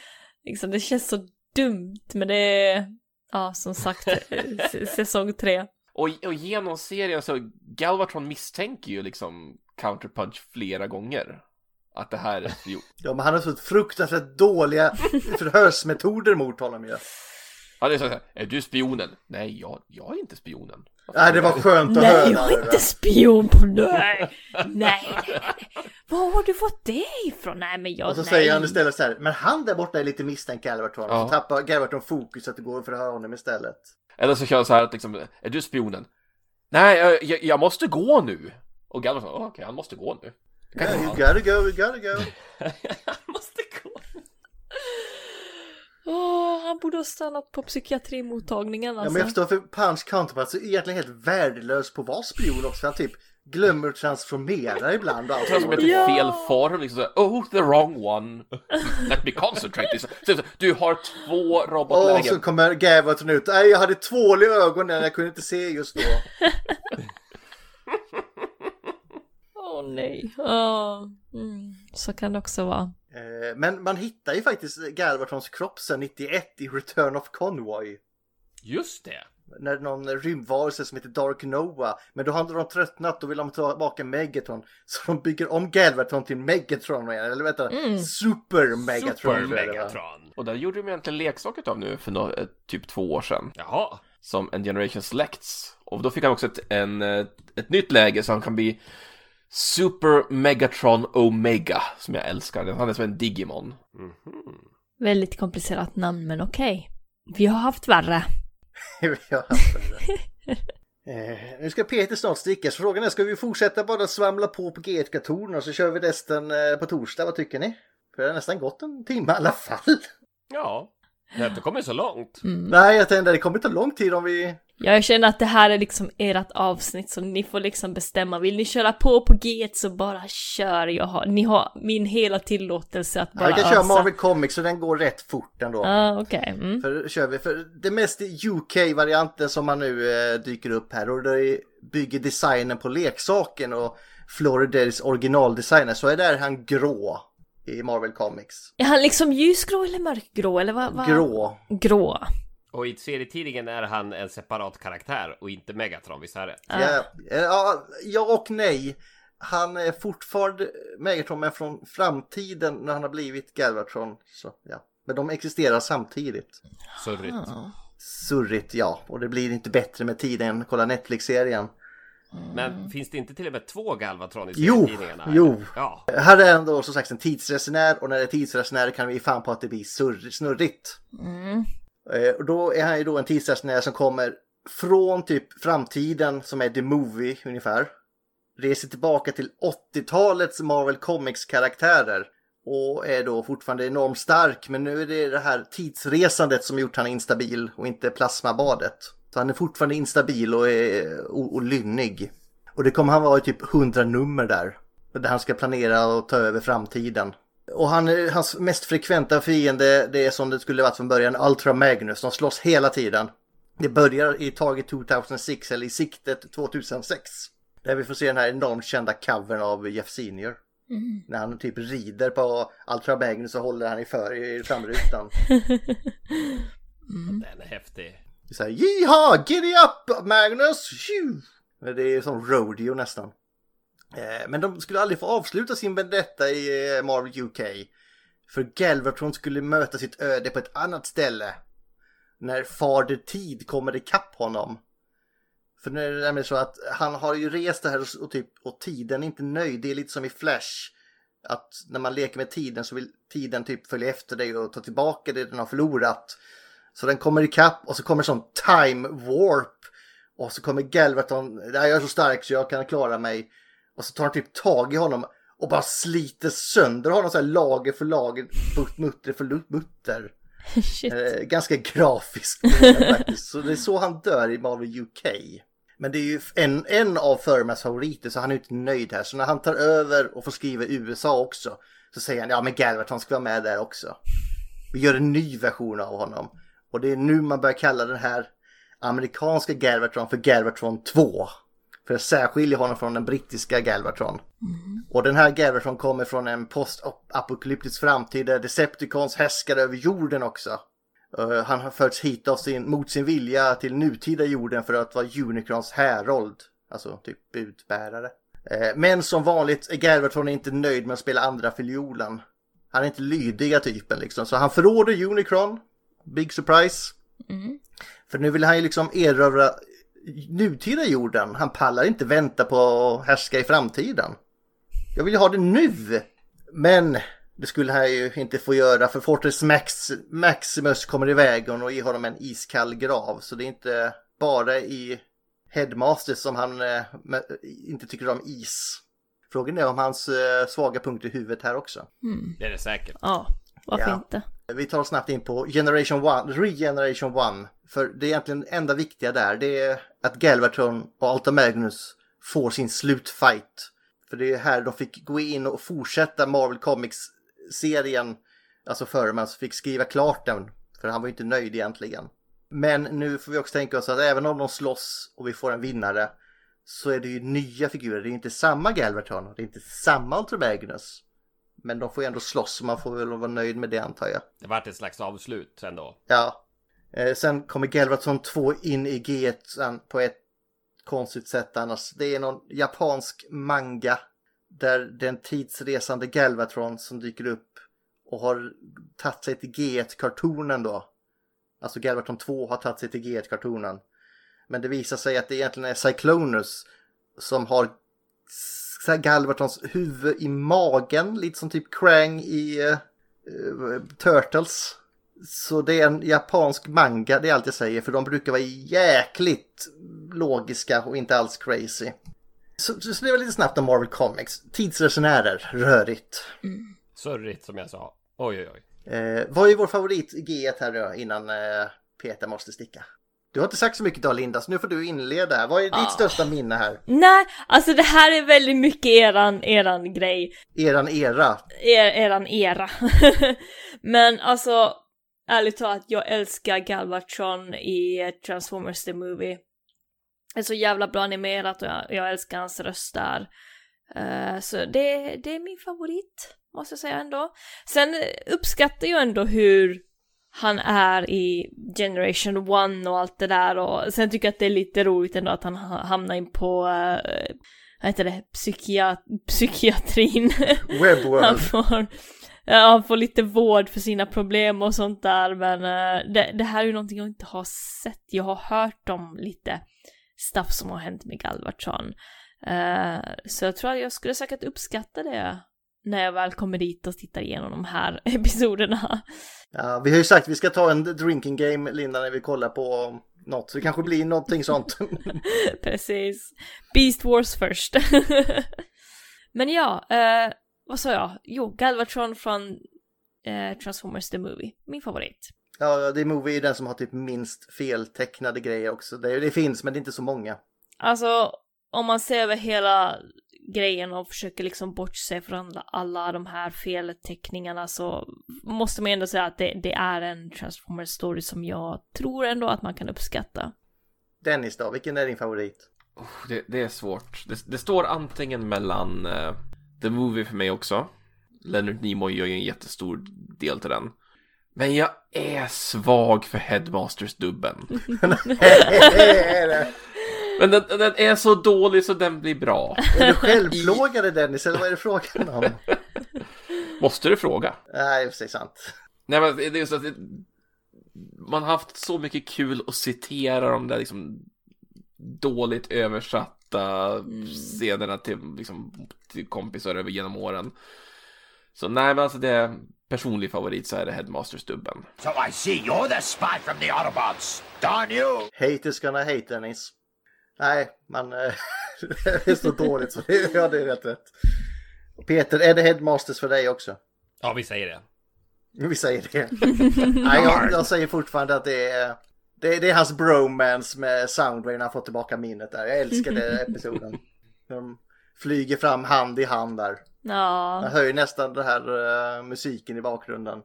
Liksom, det känns så dumt, men det är... Ja, som sagt, säsong tre. Och, och genom serien så, Galvatron misstänker ju liksom Counterpunch flera gånger. Att det här är spion. Ja, men han har så fruktansvärt dåliga förhörsmetoder mot honom ju. Ja, det är så här, är du spionen? Nej, jag, jag är inte spionen. Nej, det var skönt att Nej, höra. jag är inte spion på nej. Nej, nej, nej. Var har du fått det ifrån? Nej, men jag, Och så nej. säger han istället så här, men han där borta är lite misstänkt Galvatron. Ja. Så tappar Galvatron fokus att det går att förhöra honom istället. Eller så kör jag så här att liksom, är du spionen? Nej, jag, jag, jag måste gå nu. Och Galvatron, oh, okej, han måste gå nu. Yeah, jag you gotta go, you gotta go. måste gå. Åh, han borde ha stannat på psykiatrimottagningen Ja, alltså. men jag förstår för Punch Counterpart är egentligen helt värdelös på att vara spion också. Han typ glömmer att transformera ibland. och allt. Jag tror som heter Ja. fel form, liksom såhär, oh, the wrong one. Let me concentrate. Så, du har två Och så robotlägen. kommer Galvatron ut. Nej, jag hade tvål i ögonen, jag kunde inte se just då. Åh nej. Åh, mm. Så kan det också vara. Eh, Men man hittar ju faktiskt Galvatrons kropp sen 91 i Return of Convoy. Just det. När någon rymdvarelse som heter Dark Nova. Men då hade de tröttnat och vill de ta tillbaka Megatron. Så de bygger om Galvatron till Megatron igen. Eller vänta, Super Megatron. Super det. Megatron. Och där gjorde de egentligen leksaker av nu för eh, typ två år sedan. Jaha. Som en Generation Selects. Och då fick han också ett, en, eh, ett nytt läge så han kan bli Super Megatron Omega. Som jag älskar. Han är som en Digimon. Väldigt komplicerat namn, men okej. Vi har haft värre. Vi har haft det. Eh, nu ska Peter snart sticka, så frågan är ska vi fortsätta bara svamla på på G1-kartorna och så kör vi resten eh, på torsdag, vad tycker ni? För det har nästan gått en timme i alla fall. Ja. Det har inte kommit så långt. Nej, jag tänkte det kommer ta lång tid om vi... Jag känner att det här är liksom ert avsnitt så ni får liksom bestämma. Vill ni köra på på G1 så bara kör. Jag har, ni har min hela tillåtelse att bara Jag kan köra ösa. Marvel Comics så den går rätt fort ändå. Ja, okej. Mm. För kör vi, för det mest UK-varianten som man nu eh, dyker upp här och det bygger designen på leksaken och Floridays originaldesigner så är där han grå i Marvel Comics. Är han liksom ljusgrå eller mörkgrå eller vad? vad? Grå. Grå. Och i serietidningen är han en separat karaktär och inte Megatron, visst är det? Ja, ja, ja och nej. Han är fortfarande Megatron men från framtiden när han har blivit Galvatron. Så, ja. Men de existerar samtidigt. Surrigt. Surrigt ja, och det blir inte bättre med tiden. Kolla Netflix-serien. Men finns det inte till och med två Galvatron i Jo, serietidningarna? jo. Ja. Här är ändå som sagt en tidsresenär och när det är tidsresenär kan vi fan på att det blir surr, snurrigt. Eh, Eh, och då är han ju då en tidsresenär som kommer från typ framtiden som är The Movie ungefär. Reser tillbaka till 80-talets Marvel Comics karaktärer. Och är då fortfarande enormt stark men nu är det det här tidsresandet som gjort han instabil och inte plasmabadet. Så han är fortfarande instabil och är och, och lynnig. Och det kommer han vara i typ 100 nummer där. Där han ska planera och ta över framtiden. Och han, hans mest frekventa fiende, det är som det skulle varit från början, Ultra Magnus. De slåss hela tiden. Det börjar i taget 2006, eller i siktet 2006. Där vi får se den här enormt kända covern av Jeff Senior. När han typ rider på Ultra Magnus och håller han i, för, i framrutan. Den är häftig. Det är så här, Jiha! Giddy up Magnus! Tju! Det är som rodeo nästan. Eh, men de skulle aldrig få avsluta sin vendetta i eh, Marvel UK. För Galvatron skulle möta sitt öde på ett annat ställe. När Fader Tid kommer ikapp honom. För nu är det nämligen så att han har ju rest det här och, typ, och tiden är inte nöjd. Det är lite som i Flash. Att när man leker med tiden så vill tiden typ följa efter dig och ta tillbaka det den har förlorat. Så den kommer ikapp och så kommer sån time warp. Och så kommer Galvatron, jag är så stark så jag kan klara mig. Och så tar han typ tag i honom och bara sliter sönder honom så här lager för lager, mutter för mutter. Eh, ganska grafiskt faktiskt. Så det är så han dör i Marvel UK. Men det är ju en, en av Furmans favoriter så han är inte nöjd här. Så när han tar över och får skriva i USA också så säger han ja men Galvatron ska vara med där också. Vi gör en ny version av honom. Och det är nu man börjar kalla den här amerikanska Galvatron för Galvatron 2. För att särskilja honom från den brittiska Galvatron. Och den här Galvatron kommer från en postapokalyptisk framtid där Decepticons härskar över jorden också. Eh, han har förts hit av sin, mot sin vilja till nutida jorden för att vara Unicrons härold. Alltså typ budbärare. Eh, men som vanligt är Galvatron inte nöjd med att spela andra fiolen. Han är inte lydiga typen liksom. Så han förråder Unicron. Big surprise. För nu vill han ju liksom erövra nutida jorden. Han pallar inte vänta på att härska i framtiden. Jag vill ju ha det nu. Men det skulle han ju inte få göra för Fortress Max, Maximus kommer i vägen och ger honom en iskall grav. Så det är inte bara i Headmasters som han eh, inte tycker om is. Frågan är om hans eh, svaga punkt i huvudet här också. Det är det säkert. Ja, varför Ja. inte? Vi tar snabbt in på Generation 1, Regeneration 1. För det är egentligen enda viktiga där. Det är att Galvatron och Alta Magnus får sin slutfight. För det är här de fick gå in och fortsätta Marvel Comics-serien. Alltså före man fick skriva klart den. För han var ju inte nöjd egentligen. Men nu får vi också tänka oss att även om de slåss och vi får en vinnare. Så är det ju nya figurer. Det är inte samma Galvatron det är inte samma Ultra Magnus. Men de får ju ändå slåss så man får väl vara nöjd med det antar jag. Det vart ett slags avslut ändå. Ja. Eh, sen kommer Galvatron 2 in i G1 sen på ett konstigt sätt annars. Det är någon japansk manga där den tidsresande Galvatron som dyker upp och har tagit sig till G1-kartonen då. Alltså Galvatron 2 har tagit sig till G1-kartonen. Men det visar sig att det egentligen är Cyclonus som har s- Galvatrons huvud i magen, lite som typ Krang i eh, Turtles. Så det är en japansk manga, det är allt jag säger, för de brukar vara jäkligt logiska och inte alls crazy. Så, så det var lite snabbt om Marvel Comics. Tidsresenärer, rörigt. Surrigt som jag sa. Oj, oj, oj. Eh, vad är vår favorit i G1 här då innan eh, Peter måste sticka? Du har inte sagt så mycket idag Linda, så nu får du inleda. här. Vad är ditt Ah. största minne här? Nej, alltså det här är väldigt mycket eran, eran grej. Eran era. Er, eran era. Men alltså, ärligt talat, jag älskar Galvatron i Transformers The Movie. Det är så jävla bra animerat och jag, jag älskar hans röst där. Eh, så det, det är min favorit, måste jag säga ändå. Sen uppskattar jag ändå hur han är i Generation 1 och allt det där och sen tycker jag att det är lite roligt ändå att han ha- hamnar in på, uh, vad heter det, Psykia psykiatrin. Webworld. Han får, ja, han får lite vård för sina problem och sånt där men eh, det, det här är ju någonting jag inte har sett. Jag har hört om lite stuff som har hänt med Galvatron. Eh, så jag tror att jag skulle säkert uppskatta det när jag väl kommer dit och tittar igenom de här episoderna. Ja, vi har ju sagt att vi ska ta en drinking game Linda när vi kollar på något. Så det kanske blir någonting sånt. Precis. Beast Wars först. Men ja, eh, vad sa jag? Jo, Galvatron från eh, Transformers The Movie. Min favorit. ja, det är Movie är den som har typ minst feltecknade grejer också. Det, det finns men det är inte så många. Alltså, om man ser över hela grejen och försöker liksom bortse från alla- de här felteckningarna så måste man ändå säga att det, det är en Transformers story som jag tror ändå att man kan uppskatta. Dennis då, vilken är din favorit? Det, det är svårt. Det, det står antingen mellan eh, The Movie för mig också. Leonard Nimoy gör ju en jättestor del till den. Men jag är svag för Headmasters-dubben. Men den, den är så dålig så den blir bra. Är du självplågade Dennis eller vad är det frågan om? Måste du fråga? Nej, det är sant. Nej men det är så att det, man har haft så mycket kul att citera de där liksom dåligt översatta scenerna till, liksom, till kompisar över genom åren. Så nej men alltså det är personlig favorit så är det Headmasters-dubben. So I see you're the spy from the Autobots. Darn you! Haters gonna hate Dennis. Nej, man... eh, det är så dåligt så det, ja, det är rätt rätt. Peter, är det Headmasters för dig också? Ja, vi säger det. Vi säger det. Nej, jag, jag säger fortfarande att det är, det, är- det är hans bromance med Soundwave när han får tillbaka minnet där. Jag älskar den episoden. När de flyger fram hand i hand där. Ja. Jag hör ju nästan den här eh, musiken i bakgrunden.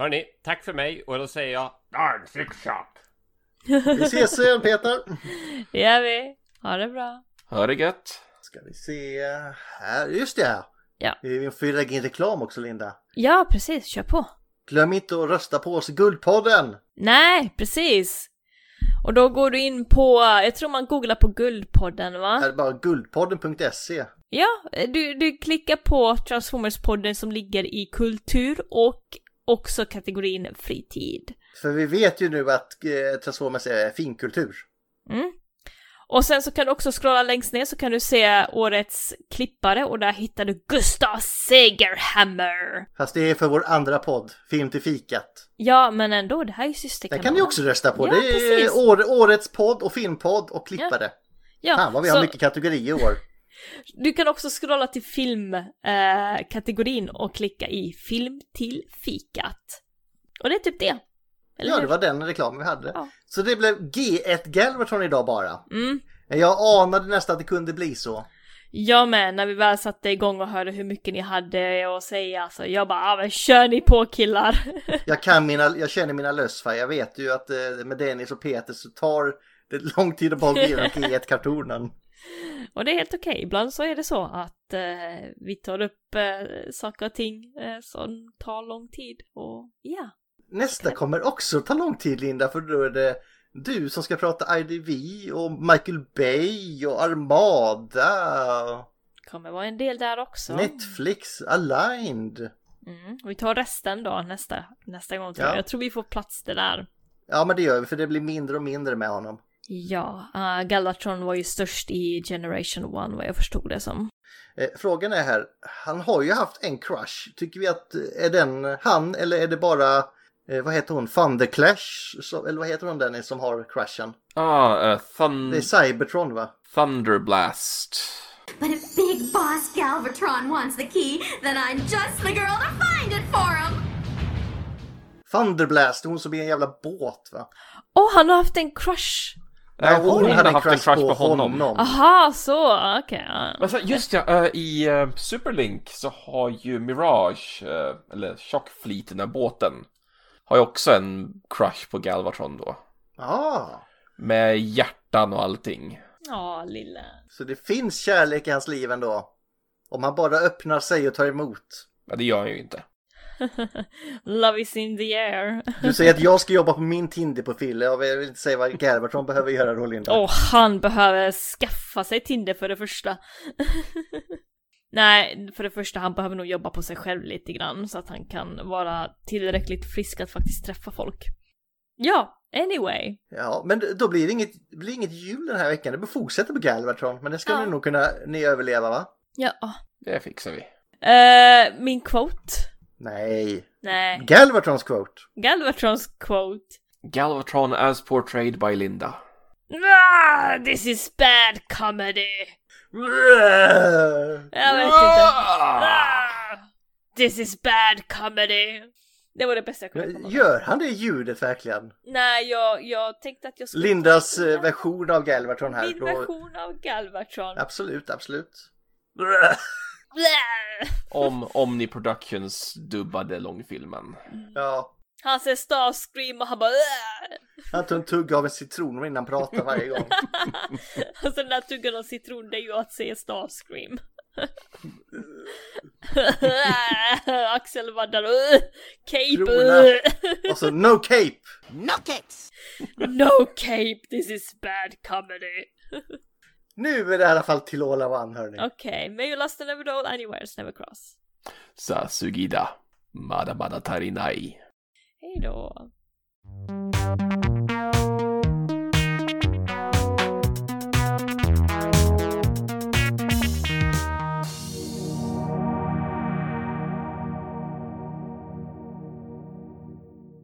Hörni, tack för mig och då säger jag Darn six shot! Vi ses sen Peter! Det gör vi. Ha det bra. Hör det gött? Ska vi se här. Just det! Ja. Vi får ju lägga in reklam också Linda. Ja, precis. Kör på. Glöm inte att rösta på oss i Guldpodden! Nej, precis. Och då går du in på, jag tror man googlar på Guldpodden va? Är det bara guldpodden.se? Ja, du, du klickar på Transformers-podden som ligger i kultur och också kategorin fritid. För vi vet ju nu att eh, Transformers är finkultur. Mm. Och sen så kan du också scrolla längst ner så kan du se årets klippare och där hittar du Gustav Segerhammer. Fast det är för vår andra podd, Film till fikat. Ja, men ändå, det här är ju Den systerkanalen. kan ni också rösta på. Ja, det är precis. år, årets podd och filmpodd och klippare. Ja, Fan vad vi så har mycket kategorier i år. Du kan också scrolla till filmkategorin eh, och klicka i film till fikat. Och det är typ det. Eller Ja, hur? det var den reklamen vi hade. Ja. Så det blev G1 Galvatron idag bara. Mm. Jag anade nästan att det kunde bli så. Jag med, när vi väl satte igång och hörde hur mycket ni hade att säga så jag bara, ah, men kör ni på killar. Jag, kan mina, jag känner mina lössfärg. Jag vet ju att eh, med Dennis och Peter så tar det lång tid att bara gå igenom G1-kartonen. Och det är helt okej, ibland så är det så att eh, vi tar upp eh, saker och ting eh, som tar lång tid och ja. Nästa kommer också ta lång tid Linda för då är det du som ska prata IDV och Michael Bay och Armada. Kommer vara en del där också. Netflix, Aligned. Mm. Vi tar resten då nästa, nästa gång tror Ja. jag. Jag tror vi får plats det där. Ja men det gör vi för det blir mindre och mindre med honom. Ja, uh, Galvatron var ju störst i Generation 1 vad jag förstod det som. Eh, frågan är här, han har ju haft en crush. Tycker vi att eh, är den han eller är det bara, eh, vad heter hon, Thunderclash? Så, eller vad heter hon Dennis som har crushen? Ah, uh, thun Det är Cybertron va? Thunderblast. But if Big Boss Galvatron wants the key, then I'm just the girl to find it for him! Thunderblast, hon som är en jävla båt va? Åh, han har haft en crush! Nej, hon, hon hade haft en crush, på, på honom. honom. Aha, så, okej. ja. Men så, just ja, eh, i eh, Superlink så har ju Mirage, eh, eller Shockfleet, den där båten, har ju också en crush på Galvatron då. Ja, Med hjärtan och allting. Ja, lille. så det finns kärlek i hans liv ändå. Om han bara öppnar sig och tar emot. Ja, det gör han ju inte. Love is in the air. Du säger att jag ska jobba på min Tinder-profil. Jag vill inte säga vad Galvatron behöver göra då Linda. Åh, han behöver skaffa sig Tinder för det första. Nej, för det första, han behöver nog jobba på sig själv lite grann så att han kan vara tillräckligt frisk att faktiskt träffa folk. Ja, anyway. Ja, men då blir det inget, blir inget jul den här veckan. Det blir fortsätta på Galvatron. Men det ska Ja. ni nog kunna ni överleva va? Ja. Det fixar vi. Eh, min quote? Nej. Nej. Galvatrons quote. Galvatrons quote. Galvatron as portrayed by Linda. Ah, this is bad comedy. Jag vet inte. Ah, this is bad comedy. Det var det bästa jag kunde komma på. Gör han det ljudet verkligen? Nej, jag, jag tänkte att jag skulle... Lindas eh, version av Galvatron här. Min Då- version av Galvatron. Absolut, absolut. Om Omni Productions dubbade långfilmen. Ja. Han ser Starscream och han bara "Åh!" Han tog en tugga av en citron innan han pratade varje gång. Alltså den där tuggan av citron det är ju att se Starscream. Axel "Åh, Cape! Och så no cape! No capes! no cape, this is bad comedy. Nu är det i alla fall till All One hörni. Okej, may you last and never dole, anywheres never cross. Sasugida. Mada mada tarinai. Hej då.